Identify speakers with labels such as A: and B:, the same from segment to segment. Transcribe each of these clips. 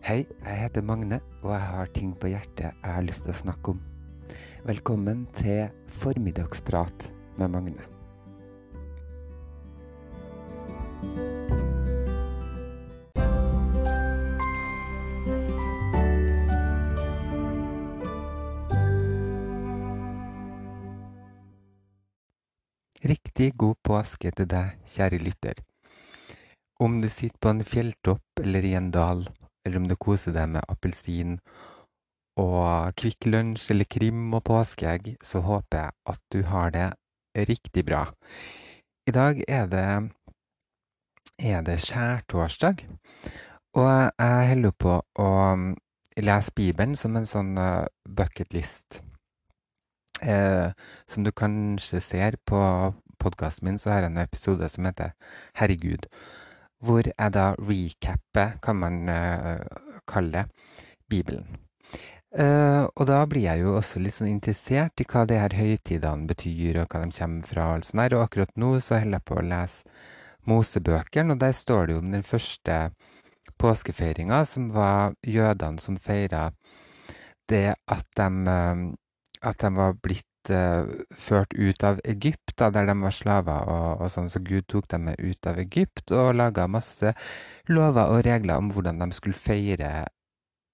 A: Hei, jeg heter Magne, og jeg har ting på hjertet jeg har lyst til å snakke om. Velkommen til Formiddagsprat med Magne. Riktig god påske til deg, kjære lytter. Om du sitter på en fjelltopp eller i en dal, eller om du koser deg med appelsin og Kvikk Lunsj eller krim og påskeegg, så håper jeg at du har det riktig bra. I dag er det, er det skjærtorsdag, og jeg holder på å lese Bibelen som en sånn uh, bucketlist. Eh, som du kanskje ser på podkasten min, så har jeg en episode som heter Herregud. Hvor jeg da recapper, kan man uh, kalle det, Bibelen. Uh, og da blir jeg jo også litt sånn interessert i hva de her høytidene betyr, og hva de kommer fra. Og sånn her. Og akkurat nå så holder jeg på å lese Mosebøkene, og der står det jo om den første påskefeiringa, som var jødene som feira det at de uh, at de var blitt ført ut av Egypt, da, der de var slaver. Og, og sånn, Så Gud tok dem ut av Egypt og laga masse lover og regler om hvordan de skulle feire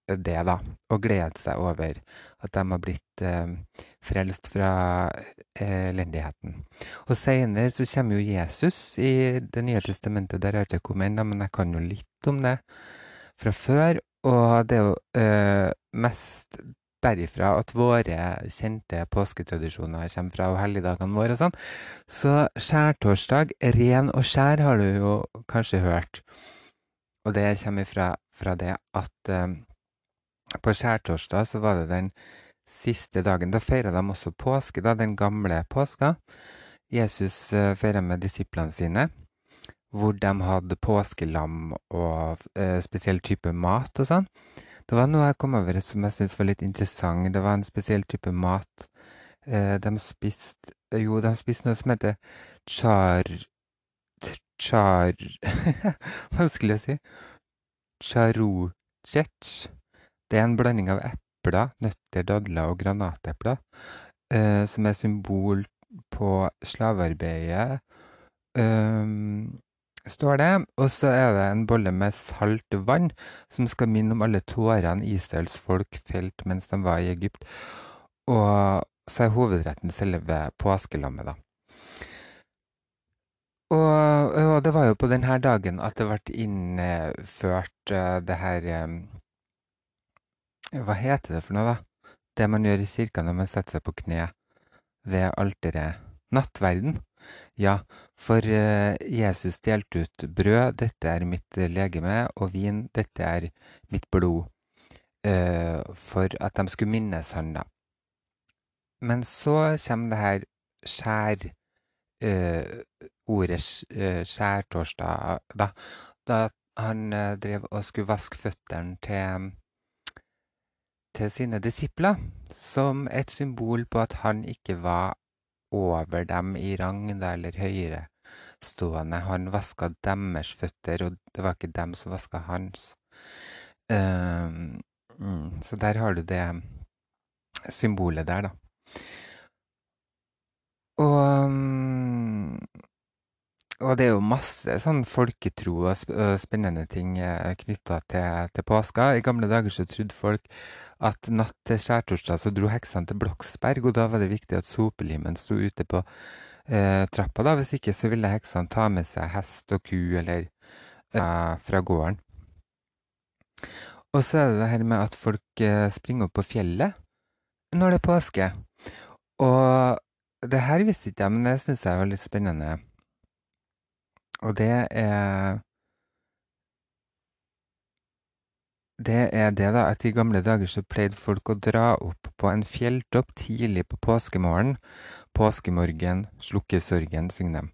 A: det, da. Og glede seg over at de har blitt uh, frelst fra elendigheten. Og seinere så kommer jo Jesus i Det nye testamentet. Der har jeg ikke kommet ennå, men jeg kan jo litt om det fra før. Og det er jo uh, mest derifra at våre kjente påsketradisjoner kommer fra, og helligdagene våre og sånn. Så skjærtorsdag, ren og skjær, har du jo kanskje hørt. Og det kommer fra, fra det at eh, på skjærtorsdag så var det den siste dagen. Da feira de også påske, da, den gamle påska. Jesus eh, feira med disiplene sine. Hvor de hadde påskelam og eh, spesiell type mat og sånn. Det var noe jeg kom over som jeg syntes var litt interessant. Det var en spesiell type mat. Eh, de spiste Jo, de spiste noe som heter char... Char... Vanskelig å si. Charuchet. Det er en blanding av epler, nøtter, dadler og granatepler. Eh, som er symbol på slavearbeidet. Um, står det. Og så er det en bolle med salt vann, som skal minne om alle tårene Israels folk felt mens de var i Egypt. Og så er hovedretten selve påskelammet, da. Og, og, det var jo på denne dagen at det ble innført uh, det her um, Hva heter det for noe, da? Det man gjør i kirka når man setter seg på kne ved alteret. Nattverden. Ja, for eh, Jesus delte ut brød, dette er mitt legeme, og vin, dette er mitt blod, eh, for at de skulle minnes han da. Men så kommer det her skjær... Eh, ordet skjærtorsdag, da. Da han drev og skulle vaske føttene til til sine disipler, som et symbol på at han ikke var over dem i rang, eller høyere stående. Han vaska deres føtter, og det var ikke dem som vaska hans. Uh, mm, så der har du det symbolet der, da. Og, um, og det er jo masse sånn folketro og spennende ting eh, knytta til, til påska. I gamle dager så trodde folk at natt til skjærtorsdag så dro heksene til Bloksberg, og da var det viktig at sopelimen sto ute på eh, trappa. da, Hvis ikke så ville heksene ta med seg hest og ku eller eh, fra gården. Og så er det det her med at folk eh, springer opp på fjellet når det er påske. Og det her visste ikke jeg, men det syns jeg var litt spennende. Og det er Det er det, da, at i gamle dager så pleide folk å dra opp på en fjelltopp tidlig på påskemorgen. Påskemorgen, slukke sorgen, synger de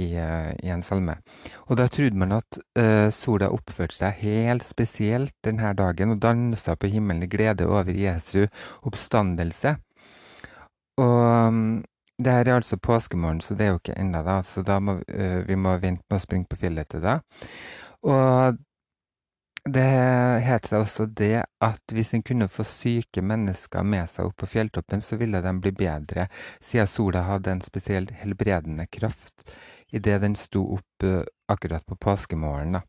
A: i, uh, i, en salme. Og da trodde man at uh, sola oppførte seg helt spesielt denne dagen og dansa på himmelen i glede over Jesu oppstandelse. Og um, det her er altså påskemorgen, så det er jo ikke ennå, da. Så da må uh, vi må vente med å springe på fjellet til da. Og det het seg også det at hvis en kunne få syke mennesker med seg opp på fjelltoppen, så ville de bli bedre, siden sola hadde en spesiell helbredende kraft idet den sto opp akkurat på påskemorgenen.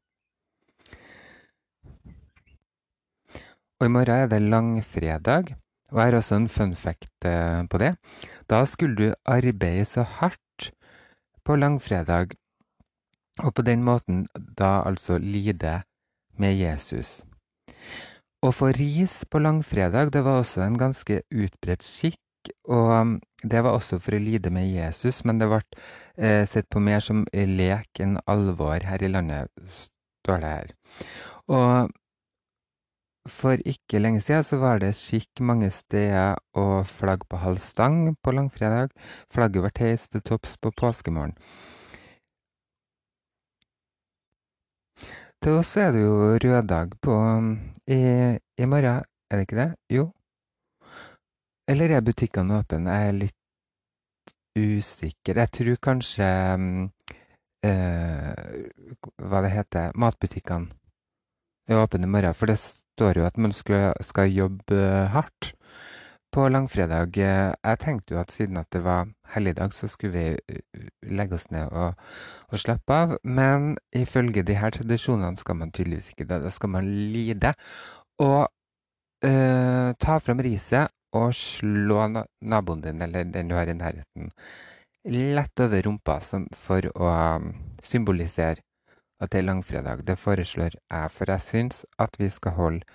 A: Og i morgen er det langfredag, og jeg har også en fun fact på det. Da skulle du arbeide så hardt på langfredag, og på den måten da altså lide med Jesus. Å få ris på langfredag det var også en ganske utbredt skikk, og um, det var også for å lide med Jesus, men det ble eh, sett på mer som lek enn alvor her i landet, står det her. Og for ikke lenge siden så var det skikk mange steder å flagge på halv stang på langfredag. Flagget ble heist til topps på påskemorgen. Til oss er det jo røddag på i, i morgen, er det ikke det? Jo. Eller er butikkene åpne? Jeg er litt usikker. Jeg tror kanskje øh, Hva det heter Matbutikkene er åpne i morgen. For det står jo at man skal, skal jobbe hardt på langfredag. Jeg tenkte jo at siden at det var helligdag, så skulle vi eh, legge oss ned og, og slappe av. Men ifølge de her tradisjonene skal man tydeligvis ikke det. Da skal man lide. Og øh, ta fram riset og slå naboen din eller den du har i nærheten, lett over rumpa for å um, symbolisere at det er langfredag. Det foreslår jeg, for jeg syns at vi skal holde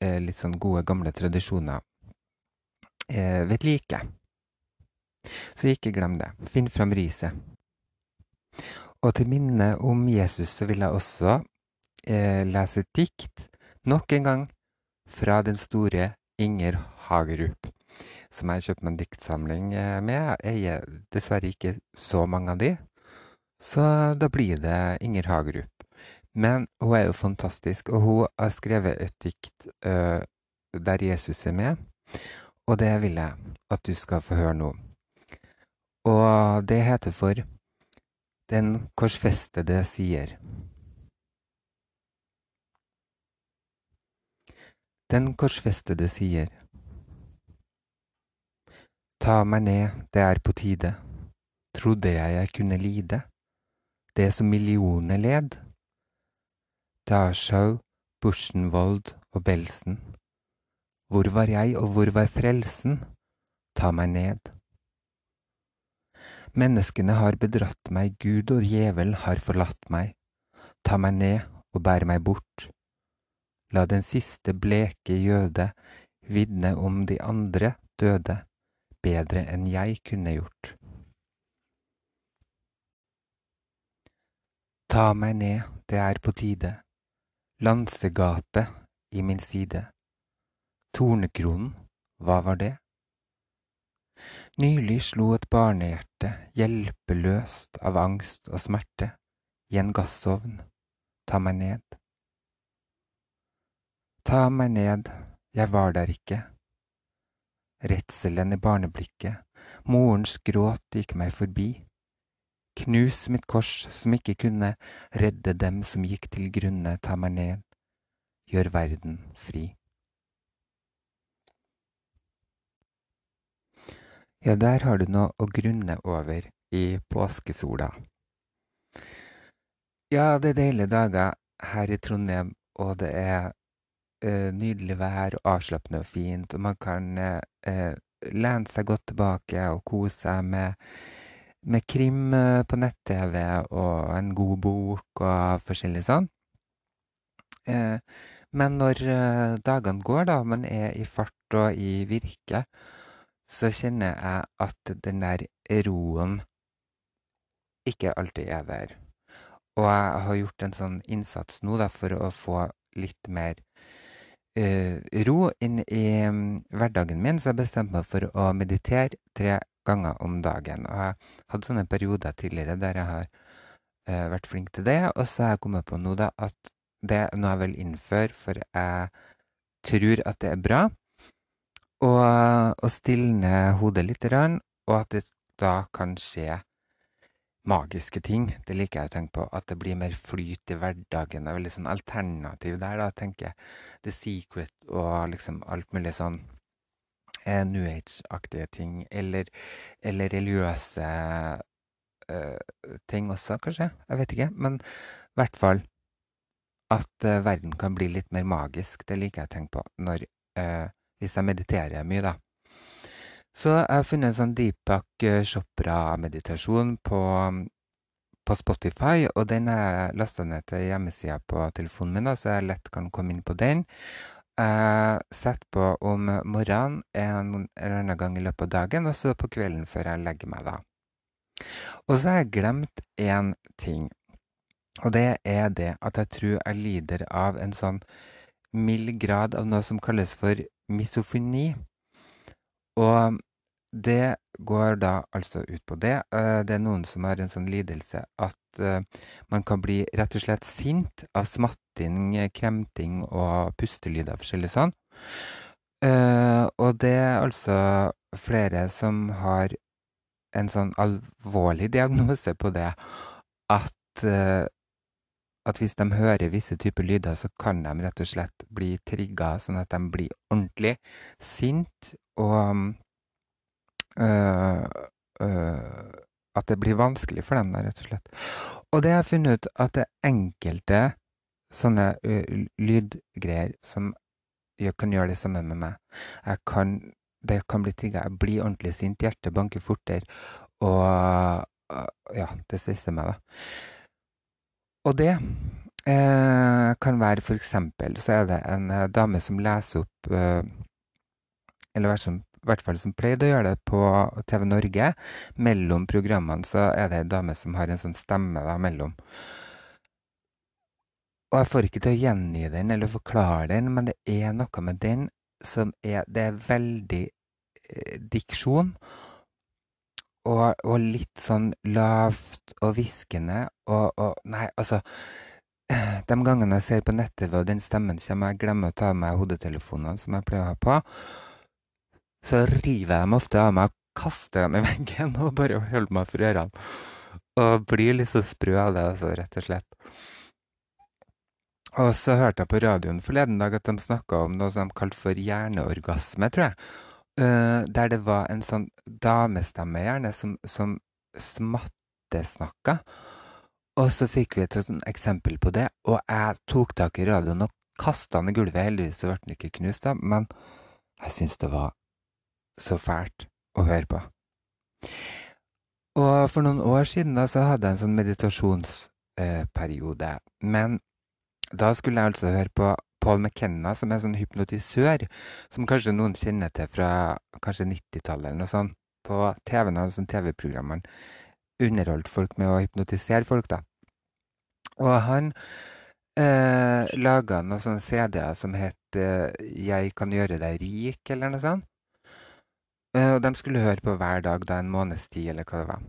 A: eh, litt sånn gode, gamle tradisjoner eh, ved like. Så ikke glem det. Finn fram riset. Og til minne om Jesus så vil jeg også eh, lese et dikt, nok en gang, fra den store Inger Hagerup, som jeg kjøpte meg en diktsamling eh, med. Jeg eier dessverre ikke så mange av de, så da blir det Inger Hagerup. Men hun er jo fantastisk, og hun har skrevet et dikt uh, der Jesus er med. Og det vil jeg at du skal få høre nå. Og det heter for Den korsfestede sier. Den korsfestede sier. Ta meg ned, det er på tide. Trodde jeg jeg kunne lide, det som millioner led. Dachau, Buschenwald og Belsen hvor var jeg, og hvor var frelsen? Ta meg ned. Menneskene har bedratt meg, Gud og djevel har forlatt meg. Ta meg ned og bær meg bort. La den siste bleke jøde vitne om de andre døde, bedre enn jeg kunne gjort. Ta meg ned, det er på tide, lansegapet i min side. Tornekronen, hva var det? Nylig slo et barnehjerte hjelpeløst av angst og smerte i en gassovn. Ta meg ned. Ta meg ned, jeg var der ikke. Redselen i barneblikket, morens gråt gikk meg forbi. Knus mitt kors som ikke kunne redde dem som gikk til grunne, ta meg ned, gjør verden fri. Ja, der har du noe å grunne over i påskesola. Ja, det er deilige dager her i Trondheim, og det er uh, nydelig vær og avslappende og fint. Og man kan uh, lene seg godt tilbake og kose seg med, med krim på nett-TV og en god bok og forskjellig sånn. Uh, men når dagene går, da, man er i fart og i virke, så kjenner jeg at den der roen ikke alltid er der. Og jeg har gjort en sånn innsats nå da, for å få litt mer uh, ro inn i um, hverdagen min, så jeg bestemte meg for å meditere tre ganger om dagen. Og jeg hadde sånne perioder tidligere der jeg har uh, vært flink til det, og så har jeg kommet på nå da at det noe jeg vil innføre, for jeg tror at det er bra. Og, og stilne hodet grann, og at det da kan skje magiske ting. Det liker jeg å tenke på. At det blir mer flyt i hverdagen. Det er veldig sånn alternativ der, da, tenker jeg. The Secret og liksom alt mulig sånn eh, New Age-aktige ting. Eller, eller religiøse eh, ting også, kanskje. Jeg vet ikke. Men i hvert fall at eh, verden kan bli litt mer magisk. Det liker jeg å tenke på når, eh, hvis jeg mediterer mye, da. Så jeg har funnet en sånn Deepak Chopra-meditasjon på, på Spotify, og den har jeg lasta ned til hjemmesida på telefonen min, da, så jeg lett kan komme inn på den. Jeg setter på om morgenen en eller annen gang i løpet av dagen, og så på kvelden før jeg legger meg, da. Og så har jeg glemt én ting, og det er det at jeg tror jeg lider av en sånn mild grad av noe som kalles for misofoni. Og det går da altså ut på det. Eh, det er noen som har en sånn lidelse at eh, man kan bli rett og slett sint av smatting, kremting og pustelyder forskjellig sånn. Eh, og det er altså flere som har en sånn alvorlig diagnose på det at at hvis de hører visse typer lyder, så kan de rett og slett bli trigga, sånn at de blir ordentlig sint, og øh, øh, at det blir vanskelig for dem, rett og slett. Og det har jeg funnet ut at det er enkelte sånne uh, lydgreier som jeg kan gjøre det samme med meg. Jeg kan, det kan bli trigga. Jeg blir ordentlig sint. Hjertet banker fortere. Og uh, ja, det stresser meg, da. Og det eh, kan være for eksempel så er det en eh, dame som leser opp eh, Eller i hvert fall som pleide å gjøre det på TV Norge. Mellom programmene så er det ei dame som har en sånn stemme da mellom. Og jeg får ikke til å gjengi den eller forklare den, men det er noe med den som er Det er veldig eh, diksjon og, og litt sånn lavt og hviskende og, og Nei, altså De gangene jeg ser på nett-TV og den stemmen kommer, jeg glemmer å ta med meg hodetelefonene som jeg pleier å ha på, så river jeg dem ofte av meg og kaster dem i veggen og bare holder meg for ørene. Og blir litt så sprø av det, altså, rett og slett. Og så hørte jeg på radioen forleden dag at de snakka om noe som de kalte for hjerneorgasme, tror jeg. Uh, der det var en sånn damestemme, gjerne, som, som smattesnakka. Og så fikk vi et sånt eksempel på det, og jeg tok tak i radioen og kasta den i gulvet. Heldigvis ble den ikke knust, da, men jeg syns det var så fælt å høre på. Og for noen år siden da, så hadde jeg en sånn meditasjonsperiode. Eh, men da skulle jeg altså høre på Paul McKenna, som er en sånn hypnotisør, som kanskje noen kjenner til fra kanskje 90-tallet eller noe sånt. På TV-en og sånn TV-programmene underholdt folk med å hypnotisere folk, da. Og han eh, laga noen sånne CD-er som het eh, 'Jeg kan gjøre deg rik', eller noe sånt. Eh, og de skulle høre på hver dag da en måneds tid, eller hva det var.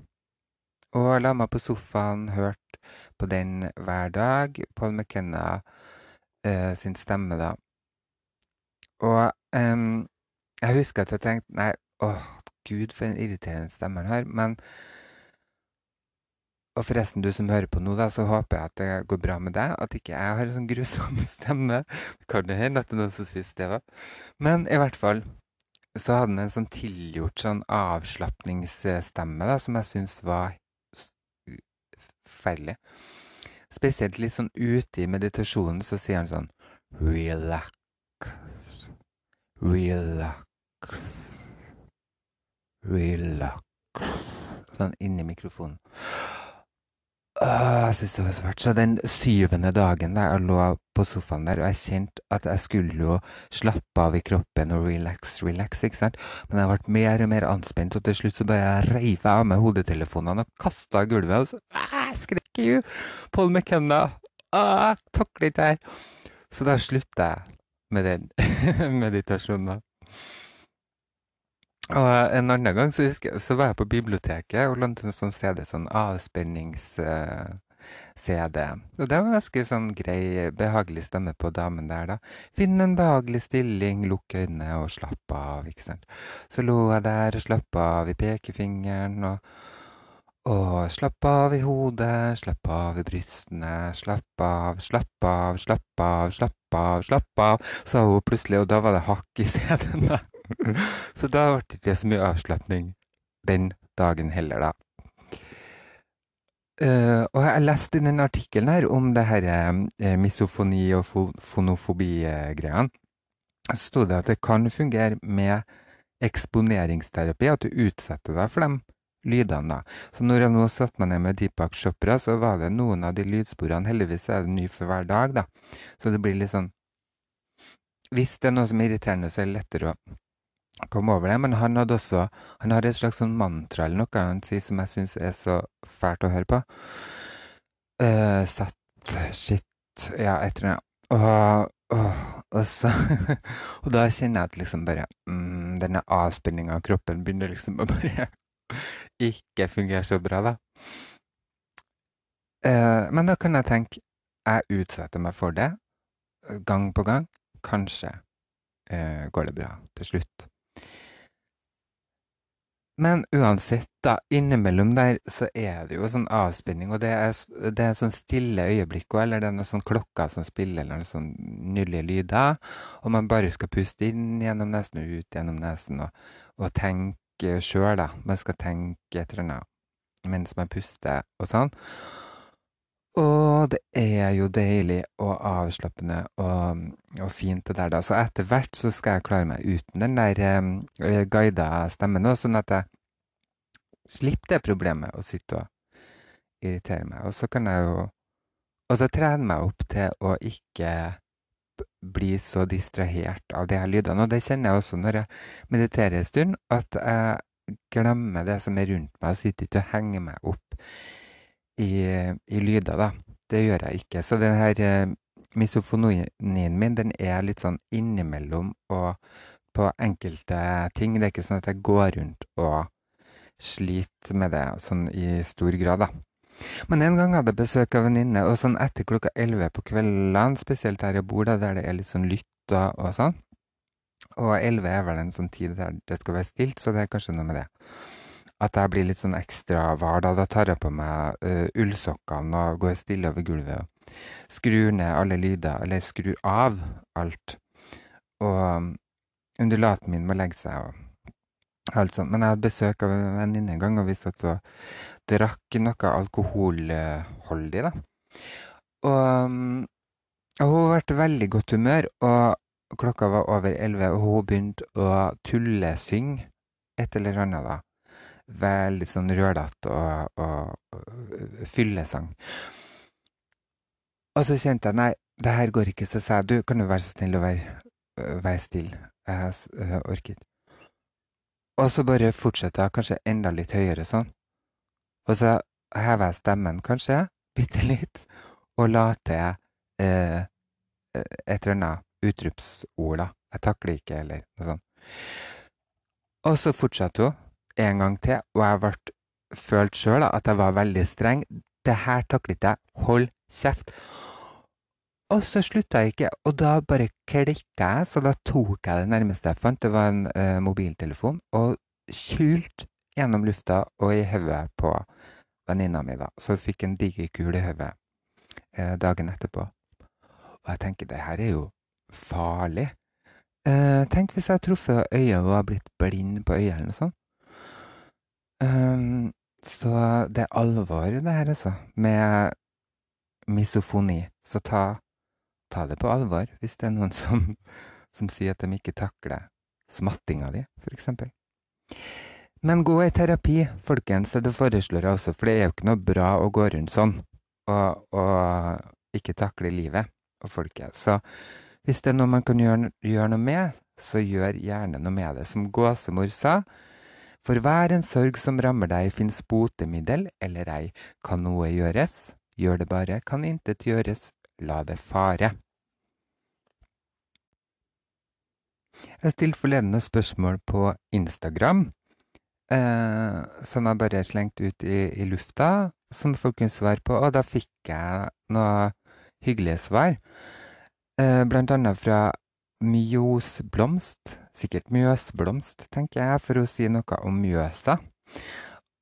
A: Og la meg på sofaen, hørte på den hver dag. Paul McKenna uh, sin stemme, da. Og eh, jeg husker at jeg tenkte Nei, åh, gud, for en irriterende stemme han har. Men Og forresten, du som hører på nå, da, så håper jeg at det går bra med deg. At ikke jeg har en sånn grusom stemme. Kan jo hende at det er noen som syns det var. Men i hvert fall så hadde han en sånn tilgjort sånn avslapningsstemme da, som jeg syns var forferdelig. Spesielt litt sånn ute i meditasjonen så sier han sånn Relax. Relax. Relax. Sånn inni mikrofonen. Åh, jeg syns det var så fælt. Så den syvende dagen der jeg lå på sofaen der, og jeg kjente at jeg skulle jo slappe av i kroppen og relax, relax, ikke sant. Men jeg ble mer og mer anspent, og til slutt så bare reiv jeg av meg hodetelefonene og kasta gulvet. og så skrek you! Paul McKenna. Ah, takler ikke her. Så da slutta jeg med den meditasjonen. Og en annen gang så, jeg, så var jeg på biblioteket og lånte en sånn CD, sånn avspennings-CD. Uh, og det var ganske sånn grei, behagelig stemme på damen der, da. Finn en behagelig stilling, lukk øynene og slapp av, ikke sant. Så lå jeg der og slapp av i pekefingeren og Og slapp av i hodet, slapp av i brystene, slapp av, slapp av, slapp av, slapp av, slapp av, sa hun plutselig, og da var det hakk i stedet. Så da ble det ikke så mye avslapning den dagen heller, da. Uh, og jeg leste i den artikkelen her om det her uh, misofoni og fonofobi-greiene. Så sto det at det kan fungere med eksponeringsterapi, at du utsetter deg for dem lydene. da. Så når jeg nå satte meg ned med Deepak Chopra, så var det noen av de lydsporene Heldigvis er det ny for hver dag, da. Så det blir litt sånn Hvis det er noe som er irriterende, så er det lettere å komme over det. Men han hadde også Han har et slags sånn mantra eller noe han sier som jeg syns er så fælt å høre på. Uh, satt Shit Ja, et eller annet. Og, så Og da kjenner jeg at liksom bare mm, Denne avspenninga av kroppen begynner liksom å bare ikke fungerer så bra, da. Eh, men da kan jeg tenke jeg utsetter meg for det gang på gang. Kanskje eh, går det bra til slutt. Men uansett, da, innimellom der så er det jo sånn avspenning, og det er, det er sånn stille øyeblikk òg, eller det er noen sånn klokker som spiller, eller noen sånn nydelige lyder, og man bare skal puste inn gjennom nesen og ut gjennom nesen, og, og tenke tenke sjøl. Man skal tenke et eller annet mens man puster og sånn. Og det er jo deilig og avslappende og, og, fint det der, da. Så etter hvert så skal jeg klare meg uten den der um, guida stemmen òg, sånn at jeg slipper det problemet å sitte og irritere meg. Og så kan jeg jo Og så trene meg opp til å ikke bli så distrahert av de her lydene. Og det kjenner jeg også når jeg mediterer en stund, at jeg glemmer det som er rundt meg, og sitter ikke og henger meg opp i, i lyder, da. Det gjør jeg ikke. Så den her eh, misofonien min, den er litt sånn innimellom og på enkelte ting. Det er ikke sånn at jeg går rundt og sliter med det sånn i stor grad, da. Men en gang hadde jeg besøk av venninne, og sånn etter klokka elleve på kveldene, spesielt der jeg bor, da, der det er litt sånn lytt og, og sånn Og elleve er vel en sånn tid der det skal være stilt, så det er kanskje noe med det. At jeg blir litt sånn ekstra var da. Da tar jeg på meg uh, ullsokkene og går stille over gulvet. og Skrur ned alle lyder, eller skrur av alt. Og um, undulaten min må legge seg. og alt sånt. Men jeg hadde besøk av en venninne en gang, og vi satt og drakk noe alkoholholdig, da. Og, og hun ble veldig godt humør, og klokka var over elleve, og hun begynte å tullesynge et eller annet, da. Veldig sånn rølete og, og, fyllesang. Og så kjente jeg nei, det her går ikke, så sa jeg du, kan du være så snill å være, være stille. Jeg, orker ikke. Og så bare fortsatte jeg kanskje enda litt høyere sånn. Og så hever jeg stemmen kanskje bitte litt, og la til eh, et eller annet utropsord, da. Jeg takler ikke, eller noe sånt. Og så fortsatte hun en gang til, og jeg ble følt sjøl at jeg var veldig streng. Det her takler ikke jeg. Hold kjeft. Og så slutta jeg ikke, og da bare klikka jeg, så da tok jeg det nærmeste jeg fant, det var en eh, mobiltelefon, og kylte gjennom lufta og i hodet på venninna mi, da. Så hun fikk en diger kule i hodet eh, dagen etterpå. Og jeg tenker, det her er jo farlig. Eh, tenk hvis jeg har truffet øyet og har blitt blind på øyet eller noe sånt. Um, så det er alvor, det her, altså. Med misofoni. Så ta, ta, det på alvor hvis det er noen som, som sier at de ikke takler smattinga di, f.eks. Men gå i terapi, folkens. Det foreslår jeg også, for det er jo ikke noe bra å gå rundt sånn og, og ikke takle livet og folket. Så hvis det er noe man kan gjøre, gjøre noe med, så gjør gjerne noe med det. Som gåsemor sa, for hver en sorg som rammer deg, fins botemiddel eller ei. Kan noe gjøres? Gjør det bare. Kan intet gjøres? La det fare. Jeg stilte forleden noen spørsmål på Instagram eh, som jeg bare slengte ut i, i, lufta, som folk kunne svare på. Og da fikk jeg noen hyggelige svar. Eh, blant annet fra Mjøsblomst. Sikkert Mjøsblomst, tenker jeg, for å si noe om Mjøsa.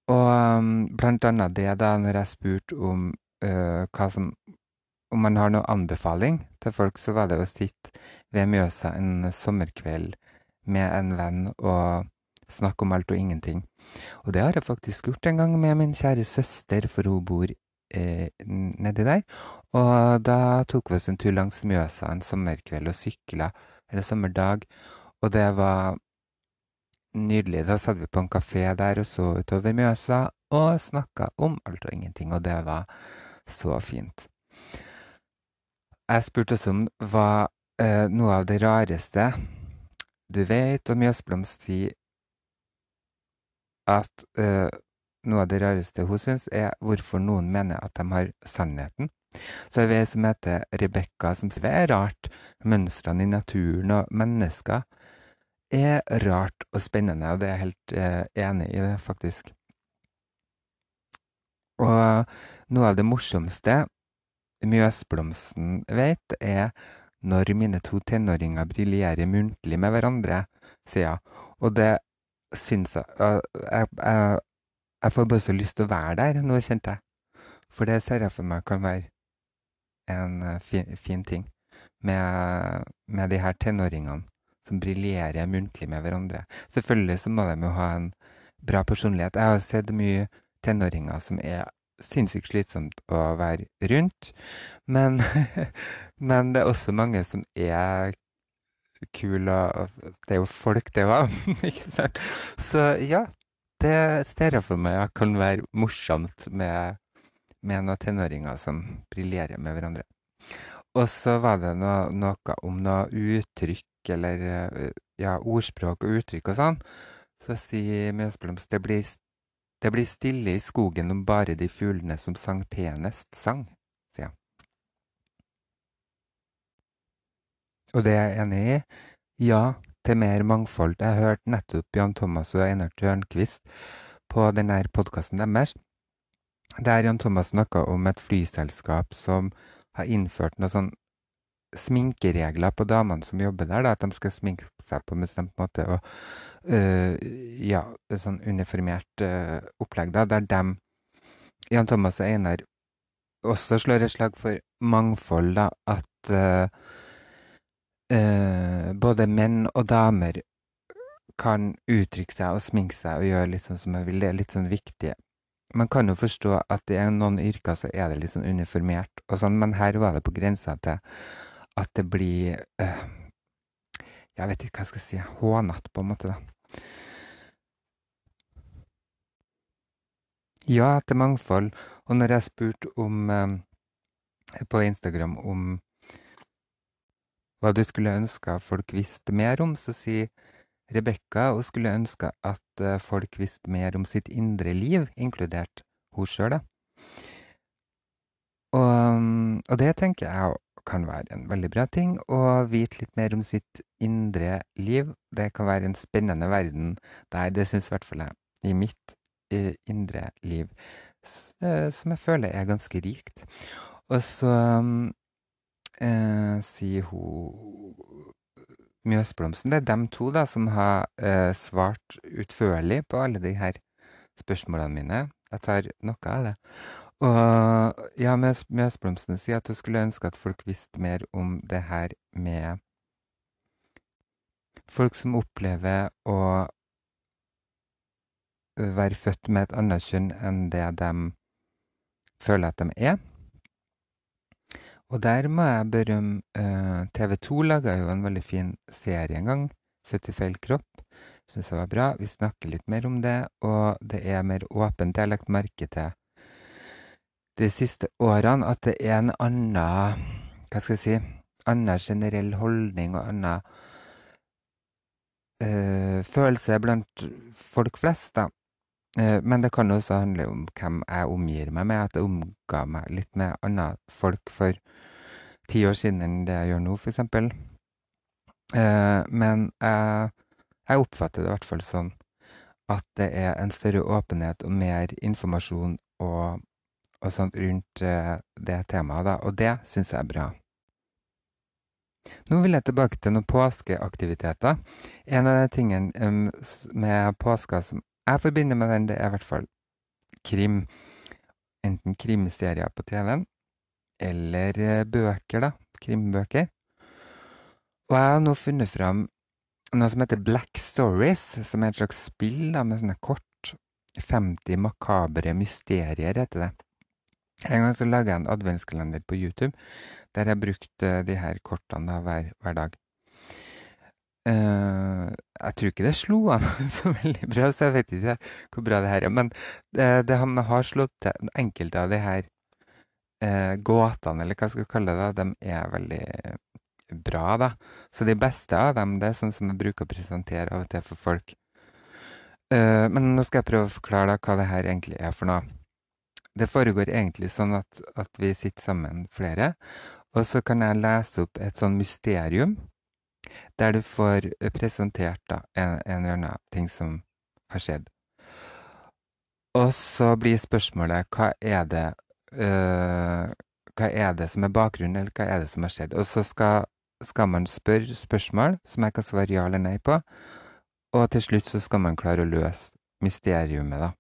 A: Og um, blant annet det, da, når jeg spurte om uh, hva som Om man har noen anbefaling til folk, så var det å sitte ved Mjøsa en sommerkveld med en venn og snakke om alt og ingenting. Og det har jeg faktisk gjort en gang med min kjære søster, for hun bor eh, nedi der. Og da tok vi oss en tur langs Mjøsa en sommerkveld og sykla, eller sommerdag, og det var Nydelig. Da satt vi på en kafé der og så utover Mjøsa og snakka om alt og ingenting, og det var så fint. Jeg spurte også om hva eh, noe av det rareste du vet, og Mjøsblomst sier at eh, noe av det rareste hun syns, er hvorfor noen mener at de har sannheten. Så er vi ei som heter Rebekka, som sier det er rart, mønstrene i naturen og mennesker er rart og spennende, og det er jeg helt eh, enig i, det, faktisk. Og noe av det morsomste Mjøsblomsten vet, er når mine to tenåringer briljerer muntlig med hverandre, sier hun. Og det syns jeg jeg, jeg jeg, får bare så lyst til å være der nå, kjente jeg. For det ser jeg for meg kan være en eh, fin, fin ting med, med de her tenåringene som briljerer muntlig med hverandre. Selvfølgelig så må de jo ha en bra personlighet. Jeg har sett mye tenåringer som er sinnssykt slitsomt å være rundt. Men, men det er også mange som er kule, og det er jo folk, det òg. Ikke sant? Så ja, det ser jeg for meg kan være morsomt med, med noen tenåringer som briljerer med hverandre. Og så var det noe, noe om noe uttrykk eller eh, ja, ordspråk og uttrykk og sånn, så sier Mjøsblomst det det blir stille i skogen om bare de fuglene som sang penest, sang, sier han. Og det er jeg enig i. Ja, til mer mangfold. Jeg hørte nettopp Jan Thomas og Einar Tørnquist på denne podkasten deres, der Jan Thomas snakka om et flyselskap som har innført noe sånn sminkeregler på damene som jobber der, da, at de skal sminke seg på en bestemt måte. Og uh, ja, sånn uniformert uh, opplegg, da, der dem, Jan Thomas og Einar, også slår et slag for mangfold, da, at uh, både menn og damer kan uttrykke seg og sminke seg og gjøre litt sånn som man vil. Det er litt sånn viktig. Man kan jo forstå at i noen yrker så er det litt sånn uniformert, og sånn, men her var det på grensa til at det blir uh, Jeg vet ikke hva jeg skal si. Hånete, på en måte. da. Ja, til mangfold. Og når jeg spurte om uh, på Instagram om hva du skulle ønske folk visste mer om, så sier Rebekka hun skulle ønske at uh, folk visste mer om sitt indre liv, inkludert hun sjøl. Og, og, det tenker jeg kan være en veldig bra ting. Å vite litt mer om sitt indre liv. Det kan være en spennende verden der. Det syns i hvert fall jeg. I mitt uh, indre liv. Uh, som jeg føler er ganske rikt. Og så uh, sier hun Mjøsblomsten. Det er dem to da, som har svart utførlig på alle de her spørsmålene mine. Jeg tar noe av det. Og ja, Mjøsblomsten sier at hun skulle ønske at folk visste mer om det her med folk som opplever å være født med et annet kjønn enn det de føler at de er. Og der må jeg berømme uh, TV 2 laga jo en veldig fin serie en gang, 'Født i feil kropp'. Syns jeg var bra. Vi snakker litt mer om det, og det er mer åpent. Jeg har lagt merke til de siste årene at det er en annen Hva skal jeg si Annen generell holdning og annen uh, følelse blant folk flest, da. Uh, men det kan også handle om hvem jeg omgir meg med. At jeg omga meg litt med andre folk for ti år siden enn det jeg gjør nå, f.eks. Uh, men jeg, jeg oppfatter det i hvert fall sånn at det er en større åpenhet og mer informasjon og og sånt rundt eh, det temaet, da. Og det syns jeg er bra. Nå vil jeg tilbake til noen påskeaktiviteter. En av de tingene med påska som jeg forbinder med den, det er i hvert fall krim. Enten krimserier på TV-en eller eh, bøker, da. Krimbøker. Og jeg har nå funnet fram noe som heter Black Stories, som er et slags spill da, med sånne kort. 50 makabre mysterier, heter det. En gang så laga jeg en adventskalender på YouTube der jeg brukte de her kortene da, hver, hver dag. Uh, jeg tror ikke det slo an så veldig bra, så jeg vet ikke hvor bra det her er. Men det, det har slått til enkelte av de her uh, gåtene, eller hva skal jeg kalle det, de er veldig bra, da. Så de beste av dem, det er sånn som jeg bruker å presentere av og til for folk. Men nå skal jeg prøve å forklare da hva det her egentlig er for noe. Det foregår egentlig sånn at, at vi sitter sammen flere, og så kan jeg lese opp et sånn mysterium der du får presentert da, en, en eller annen ting som har skjedd. Og så blir spørsmålet hva er det uh, Hva er det som er bakgrunnen, eller hva er det som har skjedd? Og så skal, skal man spørre spørsmål som jeg kan svare ja eller nei på, og til slutt så skal man klare å løse mysteriumet, da.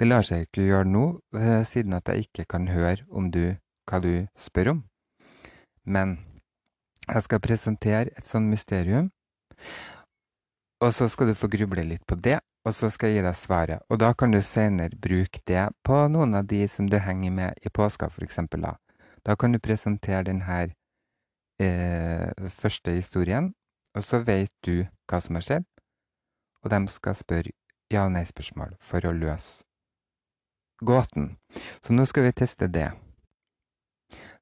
A: Det lar seg ikke gjøre nå, uh, siden at jeg ikke kan høre om du, hva du spør om. Men jeg skal presentere et sånt mysterium, og så skal du få gruble litt på det, og så skal jeg gi deg svaret. Og da kan du senere bruke det på noen av de som du henger med i påska, f.eks. Da. da kan du presentere denne eh, første historien, og så vet du hva som har skjedd, og de skal spørre ja- og nei-spørsmål for å løse gåten. Så nå skal vi teste det.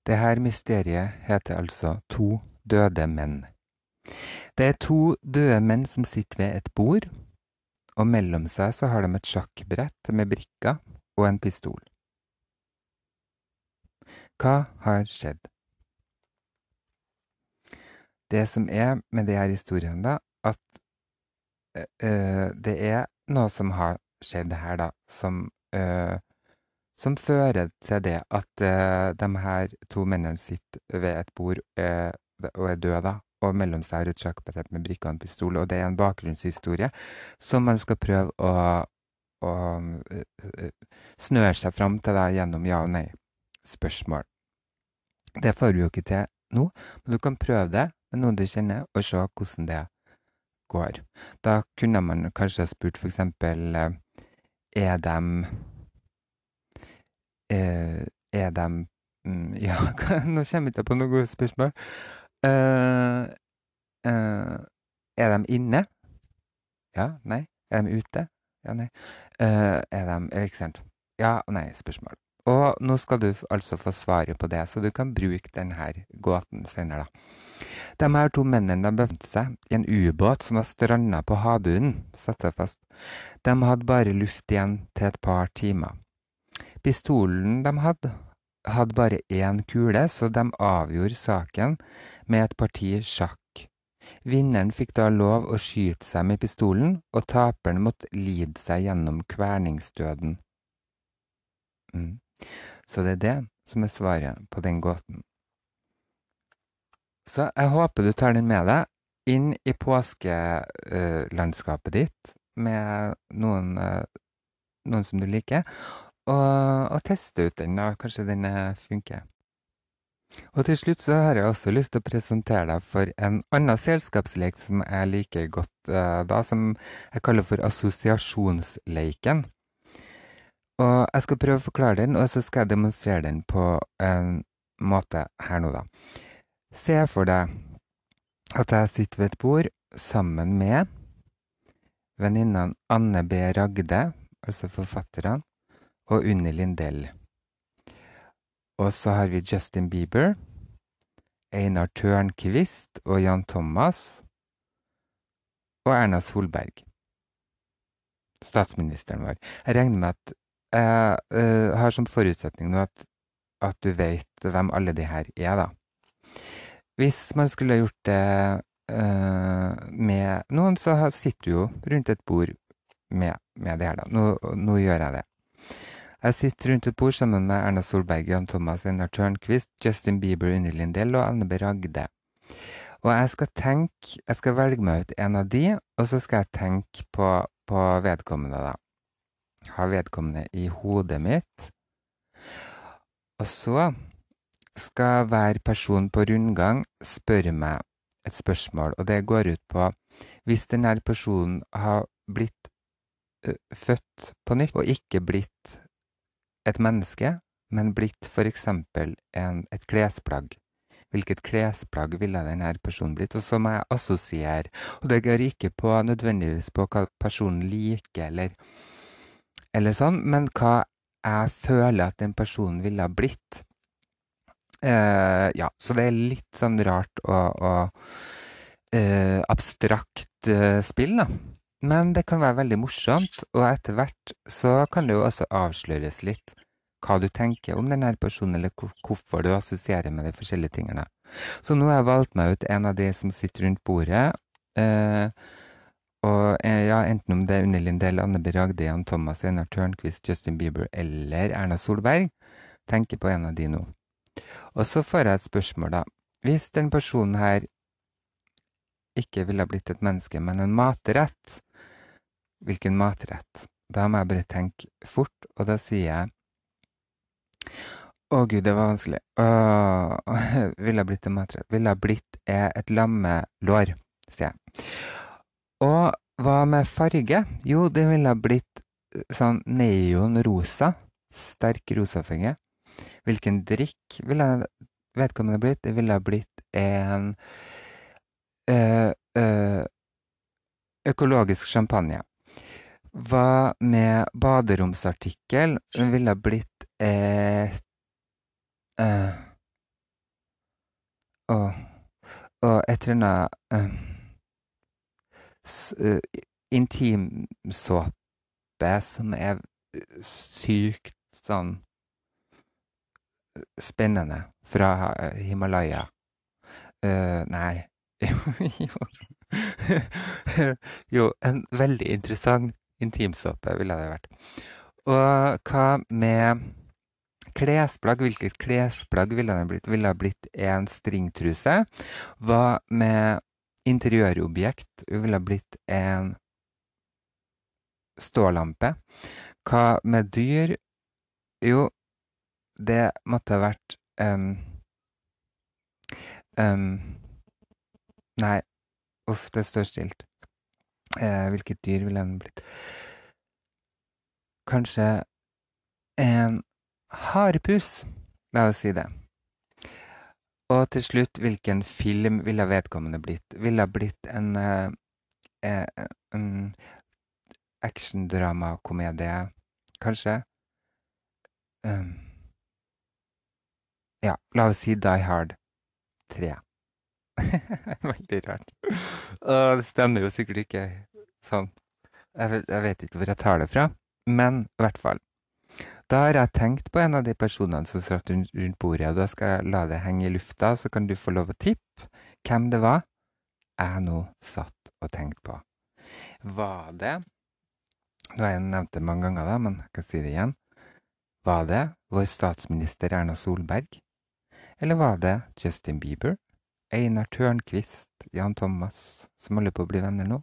A: Det her mysteriet heter altså To døde menn. Det er to døde menn som sitter ved et bord, og mellom seg så har de et sjakkbrett med brikker og en pistol. Hva har skjedd? Det som er med de her historiene, da, at øh, det er noe som har skjedd her, da, som, uh, som fører til det at uh, de her to mennene sitter ved et bord og er døde, da. Og mellom seg har et sjakkbrett med brikker og en pistol. Og det er en bakgrunnshistorie som man skal prøve å, å snøre seg fram til da, gjennom ja- og nei-spørsmål. Det får du jo ikke til nå, men du kan prøve det med noen du kjenner, og se hvordan det går. Da kunne man kanskje ha spurt f.eks.: Er dem Er de... Ja, nå kommer jeg ikke på noen gode spørsmål. Uh, uh, er de inne? Ja? Nei? Er de ute? Ja? Nei? Uh, er de Ikke? Ja og nei-spørsmål. Og nå skal du altså få svaret på det, så du kan bruke denne gåten senere. da. De her to mennene de befant seg i en ubåt som var stranda på havbunnen. satt seg fast. De hadde bare luft igjen til et par timer. Pistolen de hadde, hadde bare én kule, så de avgjorde saken med et parti sjakk. Vinneren fikk da lov å skyte seg med pistolen, og taperen måtte lide seg gjennom kverningsdøden. Mm. Så det er det som er svaret på den gåten. Så jeg håper du tar den med deg inn i påskelandskapet ditt med noen, noen som du liker, og, og teste ut den, da. Kanskje den funker. Og til slutt så har jeg også lyst til å presentere deg for en annen selskapslek som jeg liker godt, uh, da, som jeg kaller for assosiasjonsleiken. Og jeg skal prøve å forklare den, og så skal jeg demonstrere den på en måte her nå, da. Se for deg at jeg sitter ved et bord sammen med venninnene Anne B. Ragde, altså forfatterne, og Unni Lindell. Og så har vi Justin Bieber, Einar Tørnquist og Jan Thomas. Og Erna Solberg. Statsministeren vår. Jeg regner med at jeg uh, har som forutsetning nå at, at, du vet hvem alle de her er, da. Hvis man skulle gjort det uh, med noen, så sitter du jo rundt et bord med, med det her, da. Nå, nå gjør jeg det. Jeg sitter rundt et bord sammen med Erna Solberg, Jan Thomas, Einar Tørnquist, Justin Bieber, Unni Lindell og Anne B. Ragde. Og jeg skal tenke Jeg skal velge meg ut en av de, og så skal jeg tenke på, på vedkommende, da. ha vedkommende i hodet mitt. Og så skal hver person på rundgang spørre meg et spørsmål, og det går ut på Hvis denne personen har blitt ø, født på nytt og ikke blitt et menneske, men blitt f.eks. et klesplagg, hvilket klesplagg ville denne personen blitt? Og så må jeg assosiere. Og det går ikke på nødvendigvis på hva personen liker, eller, eller sånn, men hva jeg føler at den personen ville ha blitt. Uh, ja, så det er litt sånn rart og, og uh, abstrakt uh, spill, da. Men det kan være veldig morsomt, og etter hvert så kan det jo også avsløres litt hva du tenker om denne personen, eller hvorfor du assosierer med de forskjellige tingene. Så nå har jeg valgt meg ut en av de som sitter rundt bordet. og ja, Enten om det er Unni Lindell, Anne B. Jan Thomas, Einar Tørnquist, Justin Bieber eller Erna Solberg. Tenker på en av de nå. Og så får jeg et spørsmål, da. Hvis den personen her ikke ville blitt et menneske, men en matrett, hvilken matrett? Da må jeg bare tenke fort, og da sier jeg Å gud, det var vanskelig. Åh, ville blitt en matrett? Ville blitt et lammelår, sier jeg. Og hva med farge? Jo, det ville blitt sånn neonrosa. Sterk rosafarge. Hvilken drikk ville vedkommende blitt? Det ville blitt en ø, ø, økologisk champagne. Hva med baderomsartikkel? Hun ville blitt et øh, og, og et eller annet Intimsåpe som er sykt sånn spennende fra Himalaya. Uh, nei Jo, en veldig interessant intimsåpe ville det vært. Og hva med klesplagg? Hvilket klesplagg ville det blitt? Ville det blitt en stringtruse? Hva med interiørobjekt? Ville det blitt en stålampe? Hva med dyr? Jo, det måtte ha vært um, um, Nei, uff, det står stilt. Eh, hvilket dyr ville den blitt? Kanskje en harepus. La oss si det. Og til slutt, hvilken film ville vedkommende blitt? Ville blitt en eh, en um, actiondramakomedie, kanskje? Um, ja, la oss si Die Hard 3. Veldig rart. Og det stemmer jo sikkert ikke sånn. Jeg vet, jeg vet, ikke hvor jeg tar det fra, men i hvert fall. Da har jeg tenkt på en av de personene som satt rundt, bordet, og da skal jeg la det henge i lufta, så kan du få lov å tippe hvem det var jeg nå satt og tenkte på. Var det Nå har jeg nevnt det mange ganger, da, men jeg kan si det igjen. Var det vår statsminister Erna Solberg? Eller var det Justin Bieber, Einar Tørnquist, Jan Thomas, som holder på å bli venner nå,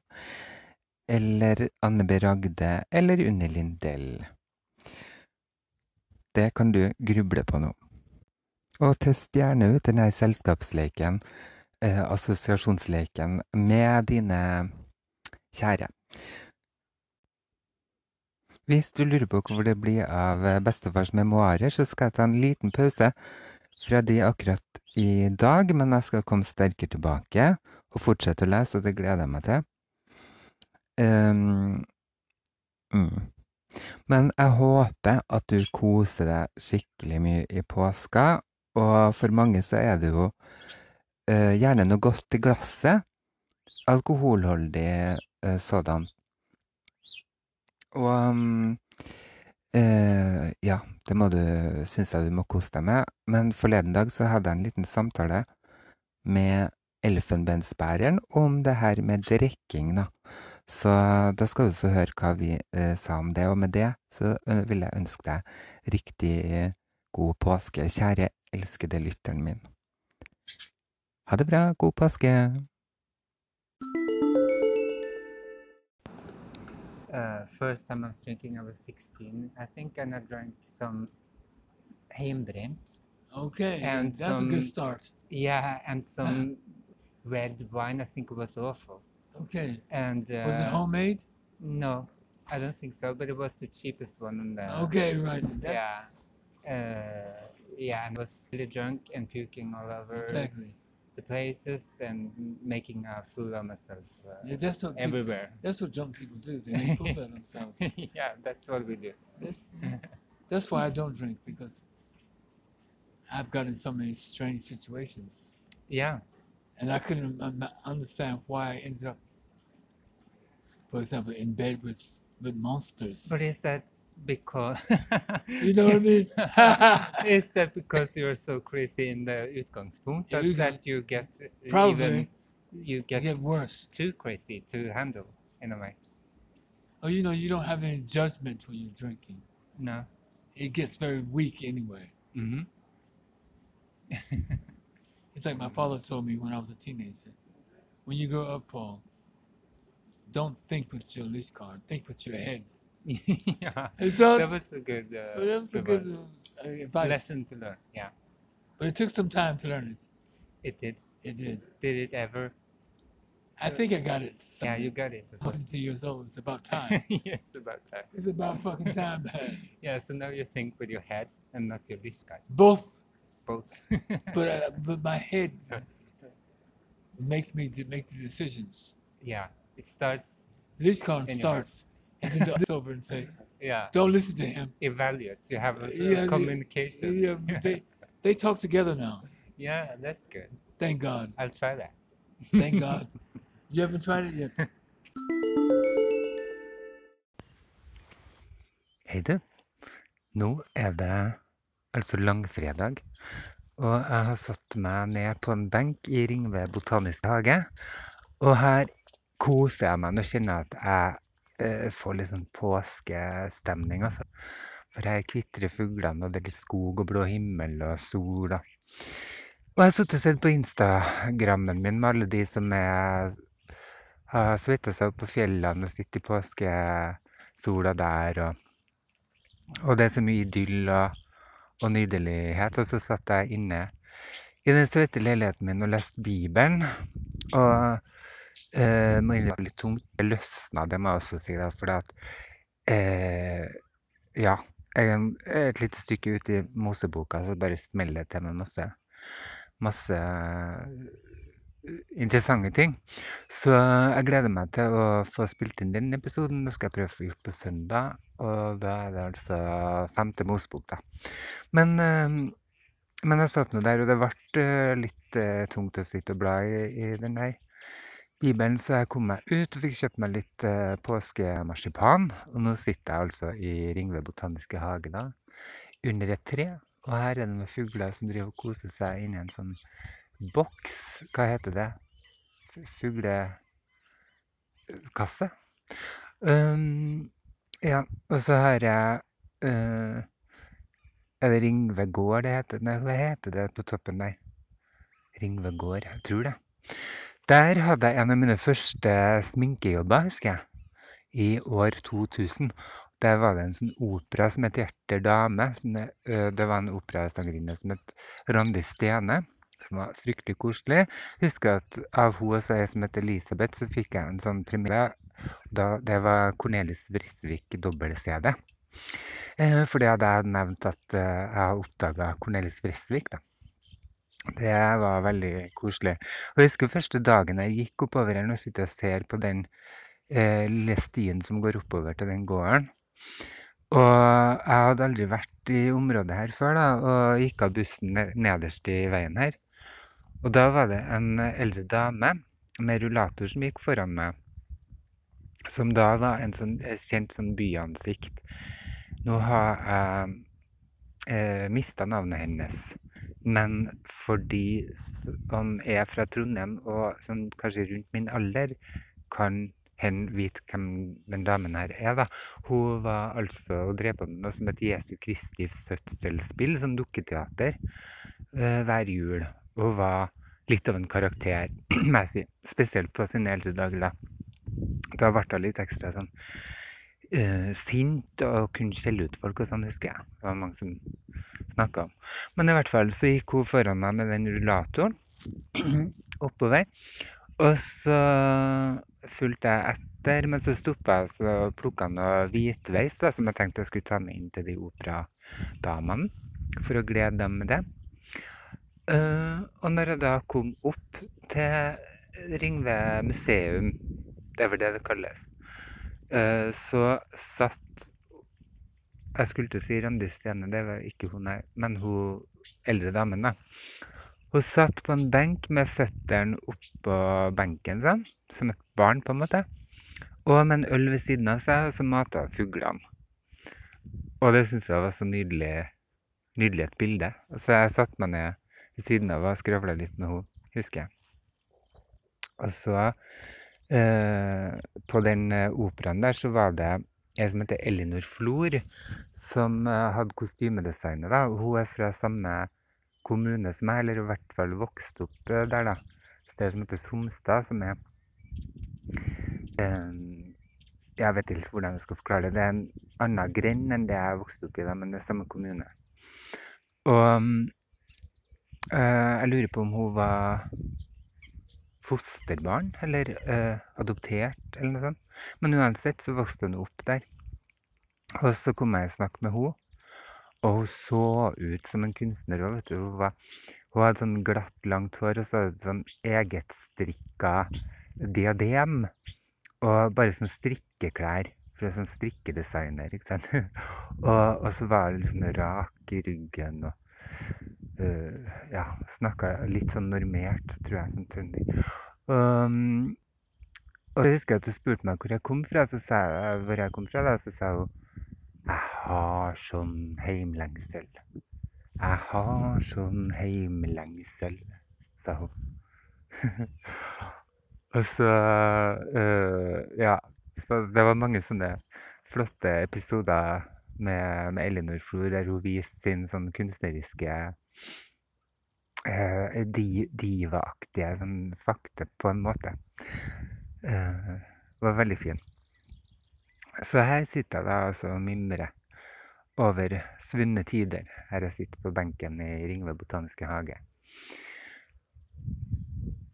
A: eller Anne B. Ragde eller Unni Lindell? Det kan du gruble på nå. Og test gjerne ut denne selskapsleken, eh, assosiasjonsleken, med dine kjære. Hvis du lurer på hvor det blir av bestefars memoarer, så skal jeg ta en liten pause fra de akkurat i dag, men jeg skal komme sterkere tilbake og fortsette å lese, og det gleder jeg meg til. Um, mm. Men jeg håper at du koser deg skikkelig mye i påska, og for mange så er det jo uh, gjerne noe godt i glasset. Alkoholholdig uh, sådan. Og um, uh, ja, det må du, synes jeg du må kose deg med. Men forleden dag så hadde jeg en liten samtale med elfenbensbæreren om det her med drikking, da. Så da skal du få høre hva vi eh, sa om det. Og med det så eh, vil jeg ønske deg riktig god påske, kjære elskede lytteren min. Ha det bra. God påske. Uh, first time I was drinking, I was 16, I think, and I drank some heimbrent.
B: Okay,
A: And
B: that's a good start.
A: Yeah, and some red wine. I think it was awful.
B: Okay,
A: And uh,
B: was it homemade?
A: No, I don't think so. But it was the cheapest one on the.
B: Okay, right. That's,
A: Yeah. Uh, yeah, and I was really drunk and puking all over
B: exactly.
A: The places and making a fool of myself uh,
B: Yeah, that's what people,
A: everywhere.
B: that's what drunk people do. They make fools of themselves.
A: yeah, that's what we do.
B: That's, that's why I don't drink because I've gotten in so many strange situations,
A: Yeah.
B: and I couldn't understand why I ended up, for example, in bed with with monsters.
A: But is that because
B: You know what I mean?
A: is that because you're so crazy in the utgangspunkt that,
B: you
A: that you get even
B: Probably.
A: you get,
B: get worse.
A: too crazy to handle in a way?
B: oh, you know, you don't have any judgment when you're drinking.
A: No.
B: It gets very weak anyway.
A: Mm-hmm.
B: It's like my father told me when I was a teenager. When you grow up, Paul, don't think with your leash card. Think with your head.
A: Yeah.
B: So
A: That was a good, uh,
B: that was a good uh, advice.
A: lesson to learn. Yeah,
B: But it took some time to learn it.
A: it did.
B: It did.
A: Did it ever?
B: I think I got it.
A: Yeah, you got it.
B: I'm 22 years old. It's about time.
A: yes, about time.
B: it's about fucking time.
A: Yeah, so now you think with your head and not your leash guy.
B: Both,
A: Both.
B: but uh, but my head makes me to make the decisions.
A: yeah, it starts. In your
B: starts, and then it's over and say,
A: Yeah,
B: "Don't listen to him."
A: evaluates. You have a,
B: Yeah, yeah,
A: communication.
B: Yeah, but they they talk together now.
A: Yeah, that's good.
B: Thank God.
A: I'll try that.
B: Thank God. You haven't tried it yet.
A: Hei du. Nå er det altså langfredag, og jeg har satt meg ned på en benk i Ringve botaniske hage. Og her koser jeg meg. Nå kjenner jeg at jeg eh, får litt sånn påskestemning, altså. For her kvitrer fuglene, og det er litt skog og blå himmel og sol. Da. Og jeg har sittet og sett på Instagrammen min med alle de som er, har svetta seg opp på fjellene og sitter i påskesola der. og og det er så mye idyll og, og nydelighet. Og så satt jeg inne i den svette leiligheten min og leste Bibelen. Og eh, må innrømme litt tungt. Det løsna, det må jeg også si. da, For at eh, Ja. Jeg et lite stykke ute i Moseboka, så bare smeller det til med masse, masse eh, interessante ting. Så jeg gleder meg til å få spilt inn den episoden. Det skal jeg prøve å få gjort på søndag. Og da er det altså femte Mosebok, da. Men, eh, men jeg satt nå der, og det ble eh, litt tungt å sitte og bla i, i den der Bibelen, så jeg kom meg ut og fikk kjøpt meg litt eh, påskemarsipan. Og nå sitter jeg altså i Ringve botaniske hage, da, under et tre. Og her er det noen fugler som driver og koser seg inni en sånn boks. Hva heter det? Fuglekasse? Um, ja, og så har jeg uh, Er det Ringve gård det heter? Nei, hva heter det på toppen der? Ringve gård, jeg tror det. Der hadde jeg en av mine første sminkejobber, husker jeg. I år 2000. Der var det en sånn opera som het 'Hjerter dame'. Det, var en operasangerinne som het Randi Stene. Som var fryktelig koselig. Husker at av hun og jeg som het Elisabeth, så fikk jeg en sånn premiere. Da, det var Cornelis Vrisvik dobbel-CD. Eh, for det hadde jeg nevnt at eh, jeg har oppdaga Cornelis Vrisvik, da. Det var veldig koselig. Og jeg husker første dagen jeg gikk oppover her, og sitter og ser på den eh, lille stien som går oppover til den gården. Og jeg hadde aldri vært i området her før, da, og gikk av bussen nederst i veien her. Og da var det en eldre dame med rullator som gikk foran meg, som da var en sånn eh, kjent sånn byansikt. Nå har jeg eh, mista navnet hennes. Men for de som er fra Trondheim, og som kanskje rundt min alder, kan hen vite hvem den damen her er. da. Hun var altså og drev på med noe som het Jesu Kristi fødselsspill, som dukketeater, eh, hver jul. Og var litt av en karakter, må jeg si. Spesielt på sine eldre dager, da. Da ble hun litt ekstra sånn eh, sint og kunne skjelle ut folk og sånn, husker jeg. Det var mange som snakka om. Men i hvert fall så gikk hun foran meg med den rullatoren oppover. Og så fulgte jeg etter, men så stoppa jeg og plukka noe hvitveis da, som jeg tenkte jeg skulle ta med inn til de operadamene for å glede dem med det. Uh, og når jeg da kom opp til Ringve museum, det er vel det det kalles, så satt Jeg skulle til å si Randi Stene, det var ikke hun, nei, men hun eldre damen, da. Hun satt på en benk med føttene oppå benken sånn, som et barn, på en måte. Og med en øl ved siden av seg, og så mata fuglene. Og det syns jeg var så nydelig, nydelig et bilde. Så jeg satte meg ned ved siden av og skravla litt med henne, husker jeg. Og så, eh, på den eh, operaen der, så var det ei som heter Elinor Flor, som eh, hadde kostymedesignet. da. Hun er fra samme kommune som meg, eller i hvert fall vokst opp eh, der, da. Sted som heter Somstad, som er eh, Jeg vet ikke hvordan jeg skal forklare det. Det er en annen grend enn det jeg vokste opp i, da, men det er samme kommune. Og eh, jeg lurer på om hun var fosterbarn, eller eh, adoptert, eller noe sånt. Men uansett så vokste hun opp der. Og så kom jeg i snakk med henne, og hun så ut som en kunstner. Vet du. Hun, var, hun hadde sånn glatt, langt hår og så hadde sånn egetstrikka diadem. Og bare sånn strikkeklær fra sånn strikkedesigner, ikke sant. og, og, så var hun liksom rak i ryggen og uh, ja, snakka litt sånn normert, tror jeg, som trønder. Um, og jeg husker at hun spurte meg hvor jeg kom fra, så sa jeg, hvor jeg kom fra, da, så sa hun jeg har sånn heimlengsel. Jeg har sånn heimlengsel, sa hun. og så uh, Ja. Så det var mange sånne flotte episoder med, med Elinor Flor, der hun viste sin sånn kunstneriske uh, divaaktige sånn fakta, på en måte. Uh, var veldig fin. Så her sitter jeg da altså og mimrer over svunne tider, her jeg sitter på benken i Ringve botaniske hage.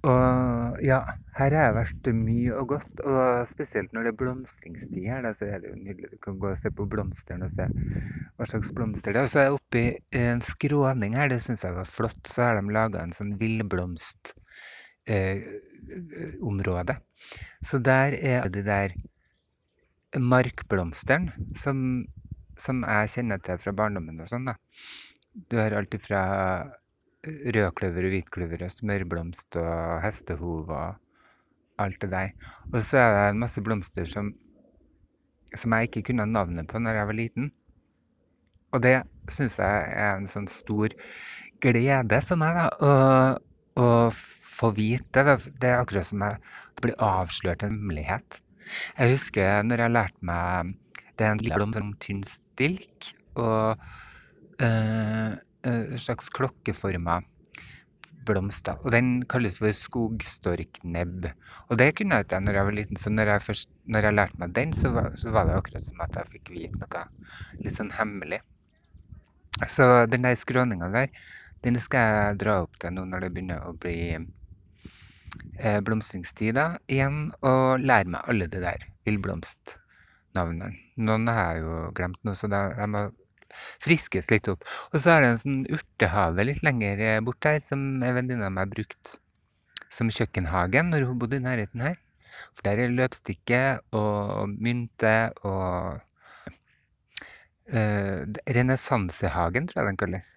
A: Og ja, her har jeg vært mye og godt, og spesielt når det er blomstringstid her, så er det jo nydelig. Du kan gå og se på blomstene og se hva slags blomster det er. Og så er jeg oppe i en skråning her, det syns jeg var flott. Så har de laga en sånn villblomstområde. Eh, så der er det der markblomstene som, som jeg kjenner til fra barndommen og sånn, da. Du har alt fra rødkløver og hvitkløver og smørblomst og hestehov og alt det der. Og så er det masse blomster som, som jeg ikke kunne navnet på når jeg var liten. Og det syns jeg er en sånn stor glede for meg, da, å, å få vite. det. Det er akkurat som jeg, det blir avslørt en hemmelighet. Jeg husker når jeg lærte meg Det er en blomst som tynn stilk. og øh, en slags klokkeforma blomster. Og den kalles for skogstorknebb. Og det kunne jeg ikke når jeg var liten, så når jeg, først, når jeg lærte meg den, så var, så var, det akkurat som at jeg fikk vite noe litt sånn hemmelig. Så den der skråninga der, den skal jeg dra opp til nå når det begynner å bli eh, blomstringstid da, igjen, og lære meg alle det der villblomstnavnene. Noen har jeg jo glemt nå, så da, jeg må friskes litt opp. Og så er det en sånn urtehave litt lenger eh, bort her som en venninne av meg brukte som kjøkkenhage når hun bodde i nærheten her. For der er løpstikke og mynte og uh, Renessansehagen, tror jeg den kalles.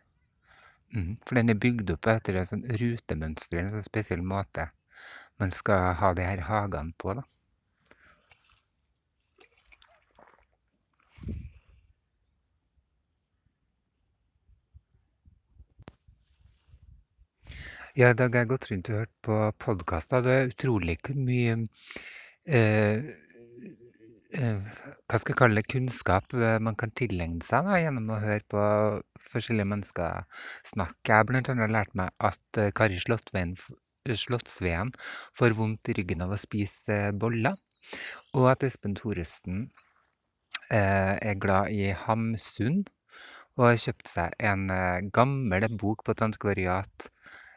A: Mm, for den er bygd opp etter et sånn rutemønster, en sånn spesiell måte man skal ha de her hagene på. da. Ja, i dag har jeg gått rundt og hørt på podkaster. Det er utrolig mye eh, eh, Hva skal jeg kalle det? Kunnskap eh, man kan tilegne seg da, gjennom å høre på forskjellige mennesker snakke. Jeg har bl.a. lært meg at eh, Kari Slottsveen får vondt i ryggen av å spise boller, og at Espen Thoresen eh, er glad i Hamsun og har kjøpt seg en eh, gammel bok på et antikvariat eh,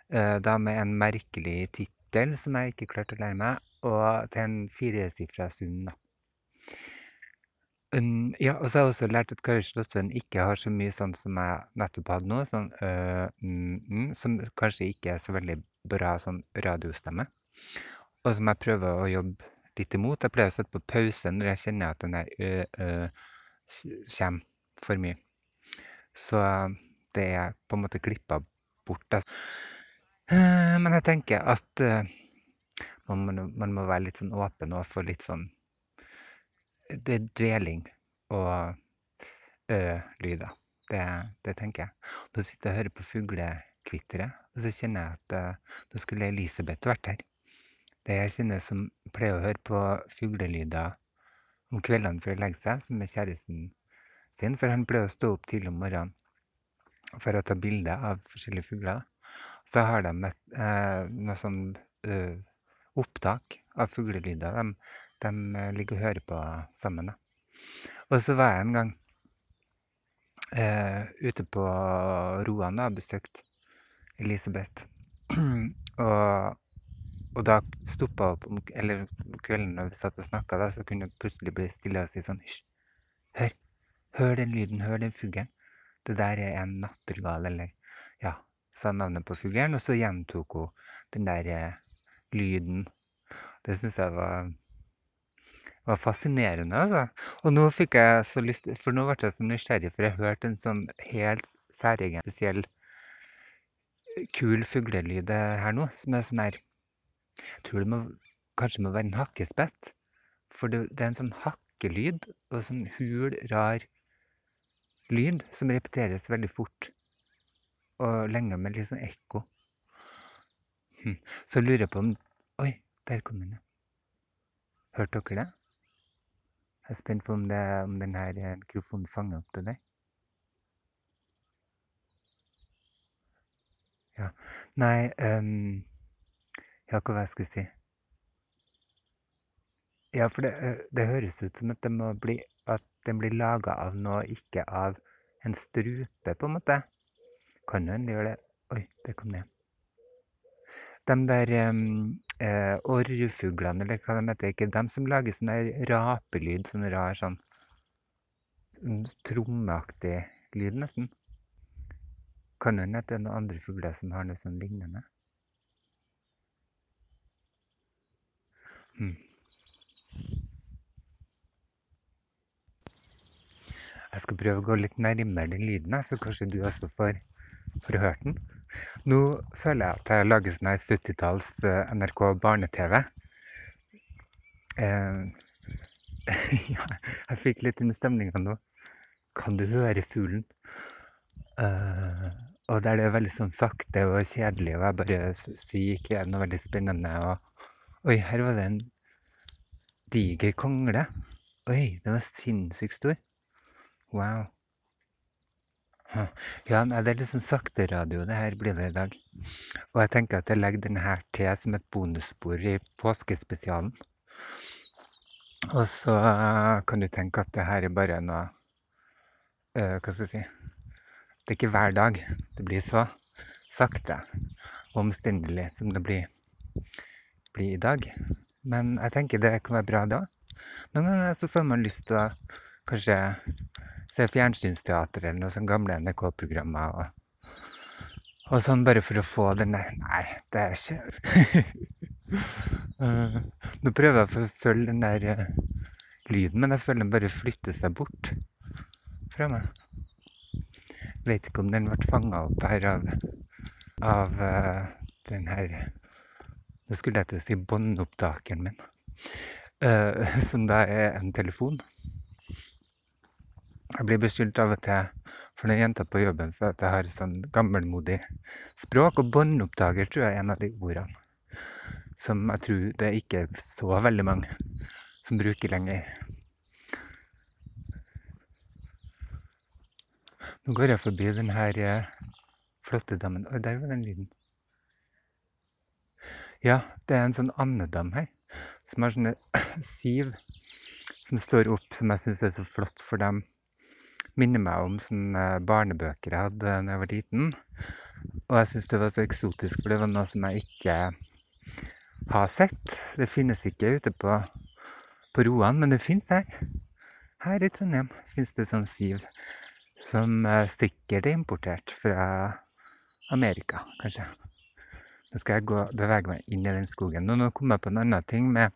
A: da med en merkelig tittel som jeg ikke klarte å lære meg, og til en firesifra sum, da. Um, ja, og så har jeg også lært at Kari Slottsveen ikke har så mye sånn som jeg nettopp hadde nå, sånn øh, mm, mm, som kanskje ikke er så veldig bra sånn radiostemme, og som jeg prøver å jobbe litt imot. Jeg pleier å sette på pause når jeg kjenner at den der øh, øh, kommer for mye. Så det er på en måte klippa bort. Da. Eh, Men jeg tenker at eh, man, må- man må være litt sånn åpen og få litt sånn Det er dveling og ø-lyder. Det, det tenker jeg. Nå sitter jeg og hører på fuglekvitteret, og så kjenner jeg at da skulle Elisabeth vært her. Det er jeg kjenner som pleier å høre på fuglelyder om kveldene før hun legger seg, som er kjæresten sin, for han pleier å stå opp tidlig om morgenen for å ta bilde av forskjellige fugler. Så har de et, eh, noe sånn eh, opptak av fuglelyder. De, de eh, ligger og hører på sammen. Og så var jeg en gang eh, ute på Roan og besøkte Elisabeth. og, og da stoppa hun på eller kvelden når vi satt og snakka, så kunne hun plutselig bli stille og si sånn Hysj, hør! Hør den lyden, hør den fuglen. Det der er en nattergal, eller ja, sa navnet på fuglen, og så gjentok hun den der eh, lyden. Det syns jeg var, var fascinerende, altså. Og nå fikk jeg så lyst For nå ble jeg så nysgjerrig, for jeg hørte en sånn helt særegen, spesiell, kul fuglelyd eh, her nå, som er sånn her Jeg tror det må, kanskje må være en hakkespett. For det, det er en sånn hakkelyd, og sånn hul, rar lyd som repeteres veldig fort og lenge med litt sånn ekko. Så lurer jeg på om Oi, der kom den. Hørte dere det? Jeg er spent på om, det, om denne eh, mikrofonen fanger opp det der. Ja. Nei um, Ja, hva jeg skulle si? Ja, for det, eh, det høres ut som at bli at den blir laga av noe, ikke av en strupe, på en måte. Kan jo hende det gjør det. Oi, der kom det. De der eh, orrfuglene, eller hva de heter, ikke dem som lager sånn der rapelyd, sånn rar sånn, sånn trommeaktig lyd, nesten. Kan hende at det er noen andre fugler som har noe sånn lignende. Hmm. Jeg skal prøve å gå litt nærmere den lyden, så kanskje du også får, får hørt den. Nå føler jeg at jeg lager sånn her 70-talls eh, NRK barne-TV. Eh, ja, jeg fikk litt inn i stemninga nå. Kan du høre fuglen? Eh, og der det er veldig sånn sakte og kjedelig, og jeg bare sier ikke noe veldig spennende. Og oi, her var det en diger kongle. Oi, den var sinnssykt stor. Wow. Ja, nei, det er litt sånn sakte radio, det her blir det i dag. Og jeg tenker at jeg legger denne her til som et bonusspor i påskespesialen. Og så eh, kan du tenke at det her er bare noe eh, Hva skal jeg si Det er ikke hver dag det blir så sakte og omstendelig som det blir, blir i dag. Men jeg tenker det kan være bra, òg. Noen ganger så får man lyst til å kanskje se fjernsynsteater eller noe sånn gamle NRK-programmer. Og, og sånn bare for å få den der Nei, det er ikke Eh, Nå prøver jeg å følge den der eh, lyden, men jeg føler den bare flytter seg bort fra meg. Vet ikke om den ble fanga opp her av, av eh, den her Nå skulle jeg til å si båndopptakeren min, som da er en telefon. Jeg blir beskyldt av og til for den jenta på jobben for at jeg har sånn gammelmodig språk, og båndopptaker tror jeg er en av de ordene som jeg tror det ikke er så veldig mange som bruker lenger. Nå går jeg forbi den her eh, flotte dammen. Oi, der var den lyden. Ja, det er en sånn andedam her, som har sånne siv som står opp, som jeg syns er så flott, for de minner meg om sånne barnebøker jeg hadde da jeg var liten. Og jeg syns det var så eksotisk, for det var noe som jeg ikke har sett. Det finnes ikke ute på, på Roan, men det finnes her. Her i Trondheim finnes det sånn siv som eh, sikkert er importert fra Amerika, kanskje. Nå skal jeg gå, bevege meg inn i den skogen. Og nå kom jeg på en annen ting med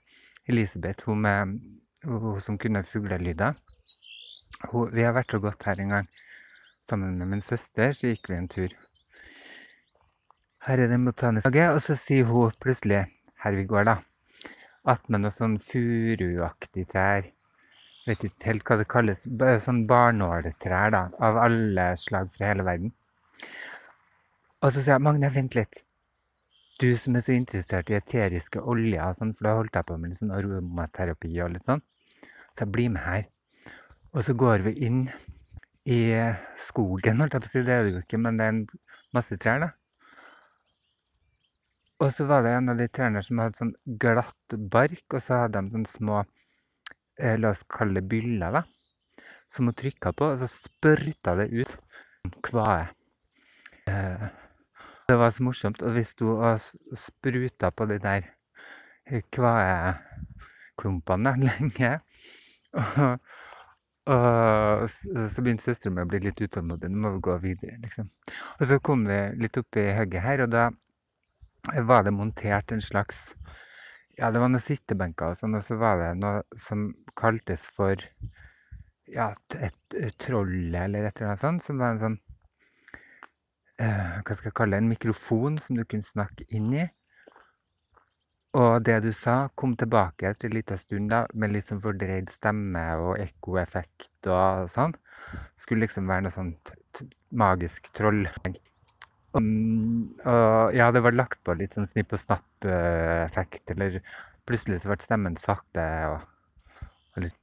A: Elisabeth, hun, med, hun som kunne fuglelyder. Vi har vært og gått her en gang sammen med min søster, så gikk vi en tur. Her er det en botanisk hage, og så sier hun plutselig, her vi går, da, attmed noe sånn furuaktig trær. Vet ikke helt hva det kalles. Sånn barnåletrær, da, av alle slag fra hele verden. Og så sier jeg, Magne, vent litt. Du som er så interessert i eteriske oljer, sånn, for da holdt jeg på med litt sånn aromaterapi og litt sånn, så jeg blir med her. Og så går vi inn i skogen, holdt jeg på å si, det er det jo ikke, men det er en masse trær, da. Og så var det en av de trærne som hadde sånn glatt bark, og så hadde de sånne små, eh, la oss kalle det byller, da, som hun trykka på, og så spurta det ut kvae. Eh, det var så morsomt. Og vi sto og spruta på de der kvaeklumpene lenge. Og, og så begynte søstera mi å bli litt utålmodig. Nå må vi gå videre, liksom. Og så kom vi litt opp i hugget her, og da var det montert en slags Ja, det var noen sittebenker og sånn, og så var det noe som kaltes for ja, et, et troll eller et eller annet sånt, som var en sånn eh, hva skal jeg kalle det, en mikrofon som du kunne snakke inn i. Og det du sa, kom tilbake etter en liten stund da, med litt sånn fordreid stemme og ekkoeffekt og sånn. Skulle liksom være noe sånt magisk troll. Um, og ja, det var lagt på litt sånn snipp og snapp-effekt, eller plutselig så ble stemmen sakte og, og litt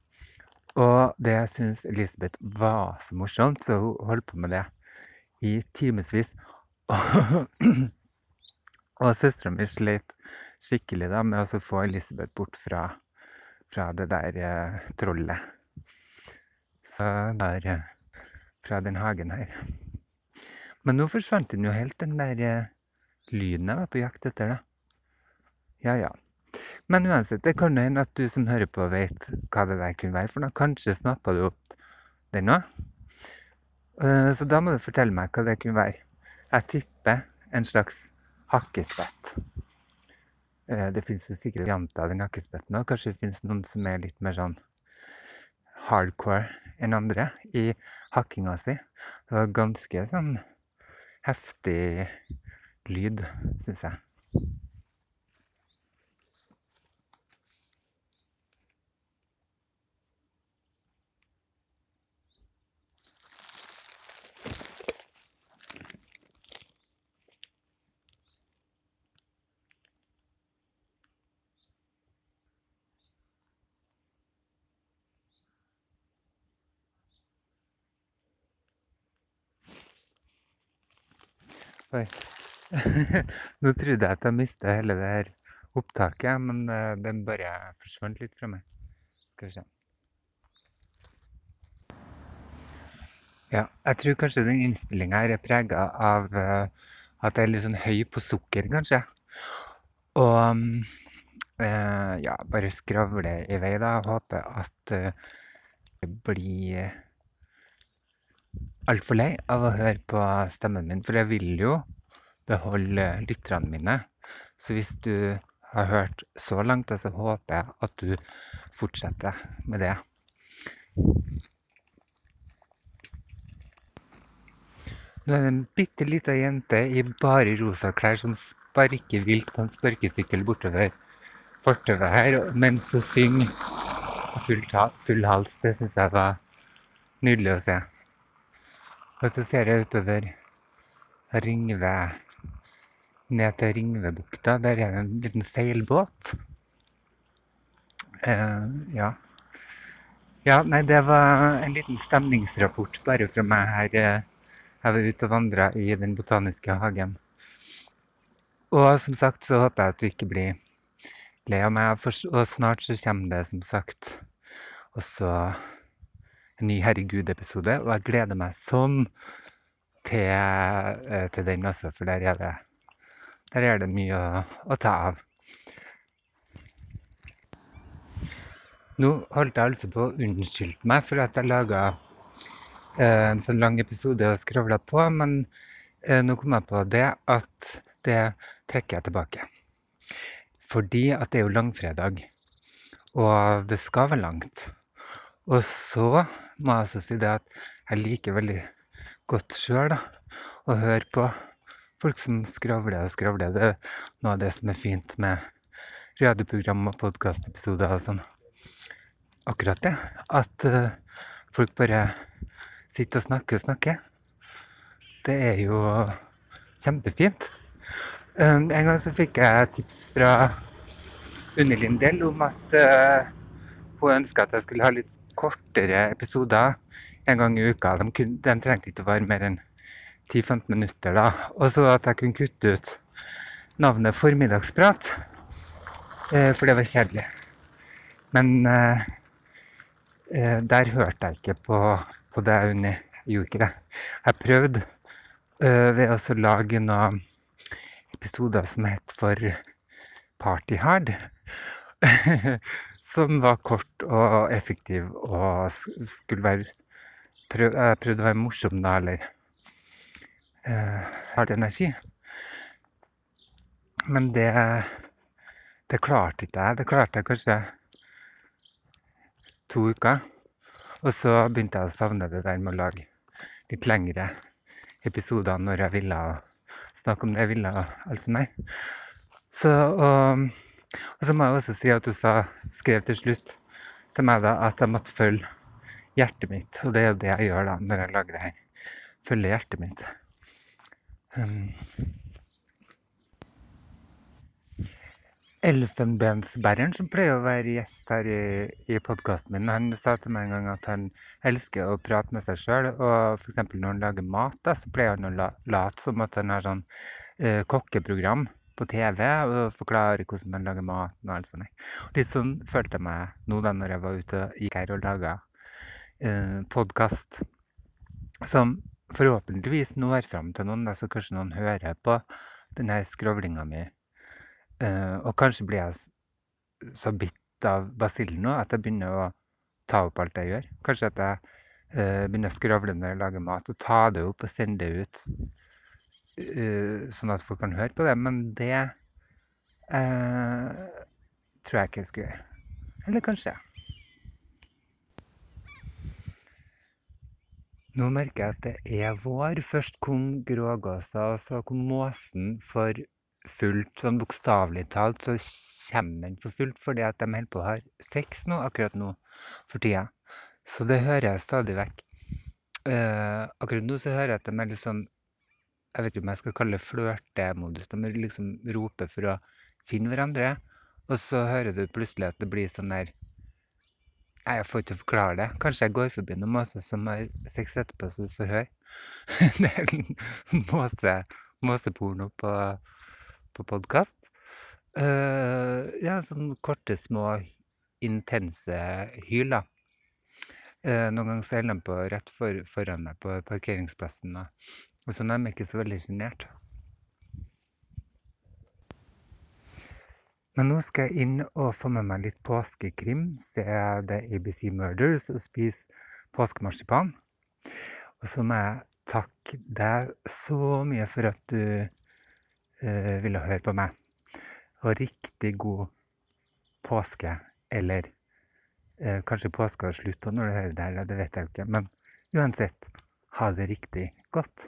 A: Og det syns Elisabeth var så morsomt, så hun holdt på med det i timevis. Og søstera mi slet skikkelig da med å få Elisabeth bort fra, fra det der eh, trollet. Så der eh, fra den hagen her. Men nå forsvant den jo helt, den der eh, lyden jeg var på jakt etter. da. Ja, ja. Men uansett, det kan hende at du som hører på, vet hva det der kunne være. For da kanskje snappa du opp den òg. Eh, så da må du fortelle meg hva det kunne være. Jeg tipper en slags hakkespett. Eh, det finnes jo sikkert den hakkespetten òg. Kanskje det finnes noen som er litt mer sånn hardcore enn andre i hakkinga si. Det var ganske sånn heftig lyd, syns jeg. Oi. Nå trodde jeg at jeg mista hele det her opptaket, men eh, den bare forsvant litt fra meg. Skal vi se. Ja, jeg tror kanskje den innspillinga her er prega av uh, at jeg er litt sånn høy på sukker, kanskje. Og uh, ja, bare skravle i vei, da. Håper at uh, det blir altfor lei av å høre på stemmen min, for jeg vil jo beholde lytterne mine. Så hvis du har hørt så langt, så håper jeg at du fortsetter med det. Nå er det en bitte lita jente i bare rosa klær som sparker vilt på en sparkesykkel bortover fortauet her mens hun synger full, full hals. Det syns jeg var nydelig å se. Og så ser jeg utover Ringve Ned til Ringvebukta. Der er det en liten seilbåt. Uh, ja. Ja, nei, det var en liten stemningsrapport bare fra meg her. Eh, jeg var ute og vandra i Den botaniske hagen. Og som sagt så håper jeg at du ikke blir lei av meg. Og snart så kommer det som sagt også en ny Herregud-episode. Og jeg gleder meg sånn til, eh, til den, altså, for der er det, der er det mye å, å ta av. Nå holdt jeg altså på å unnskylde meg for at jeg laga eh, en sånn lang episode og skravla på, men eh, nå kom jeg på det at det trekker jeg tilbake. Fordi at det er jo langfredag, og det skal være langt. Og så må jeg også si det at jeg liker veldig godt sjøl å høre på folk som skravler og skravler. Det er noe av det som er fint med radioprogram og podkastepisoder og sånn akkurat det. At uh, folk bare sitter og snakker og snakker. Det er jo kjempefint. Um, en gang så fikk jeg tips fra Unni Lindell om at uh, hun ønska at jeg skulle ha litt kortere episoder en gang i uka. De, kunne, de trengte ikke å være mer enn 10-15 minutter. da. Og så at jeg kunne kutte ut navnet Formiddagsprat, uh, for det var kjedelig. Men uh, eh, der hørte jeg ikke på, på det Unni. Jeg gjorde ikke det. Jeg prøvde eh, ved å lage noen episoder som het for Party Hard. som var kort og effektiv og skulle være prøv, Jeg prøvde å være morsom da, eller uh, hadde energi. Men det, det klarte ikke jeg. Det klarte jeg kanskje to uker. Og så begynte jeg å savne det der med å lage litt lengre episoder når jeg ville snakke om det jeg ville, altså meg. Så, og, og, så må jeg også si at du sa, skrev til slutt til meg da, at jeg måtte følge hjertet mitt. Og det er jo det jeg gjør da når jeg lager det her. Følge hjertet mitt. Um, Elfenbensbæreren, som pleier å være gjest her i, i podkasten min, han sa til meg en gang at han elsker å prate med seg sjøl. Og f.eks. når han lager mat, da, så pleier han å la, late som at han har sånn uh, kokkeprogram på TV og forklare hvordan man lager mat. og alt sånt. Litt sånn følte jeg meg nå da når jeg var ute og gikk her og laga eh, podkast. Som forhåpentligvis når fram til noen, da, så kanskje noen hører på denne skravlinga mi Eh, og kanskje blir jeg så bitt av basillen nå at jeg begynner å ta opp alt jeg gjør. Kanskje at jeg eh, begynner å skravle når jeg lager mat, og ta det opp og sende det ut sånn at folk kan høre på det. Men det tror jeg ikke jeg skulle gjøre. Eller kanskje. Nå merker jeg at det er vår. Først kom grågåsa, og så kom måsen for fullt. Sånn bokstavelig talt så kommer den for fullt fordi at de holder på å ha sex nå, akkurat nå for tida. Så det hører jeg stadig vekk. Uh, akkurat nå så hører jeg at de er litt sånn Jeg vet ikke om jeg skal kalle det flørtemodus. De liksom roper for å finne hverandre. Og så hører du plutselig at det blir sånn der Nei, jeg får ikke forklare det. Kanskje jeg går forbi noen måser som har sex etterpå, så du får høre. det er måse, måseporno på på podkast. Uh, ja, sånn korte, små, intense hyl, da. Uh, noen ganger så holder de på rett for, foran meg på parkeringsplassen, da. Og så er de ikke så veldig sjenert. Men nå skal jeg inn og få med meg litt påskekrim, se The ABC Murders og spise påskemarsipan. Og så må jeg takke deg så mye for at du uh, ville høre på meg. Og riktig god påske, eller uh, kanskje påska har slutta når du hører det her, det vet jeg jo ikke. Men uansett, ha det riktig godt.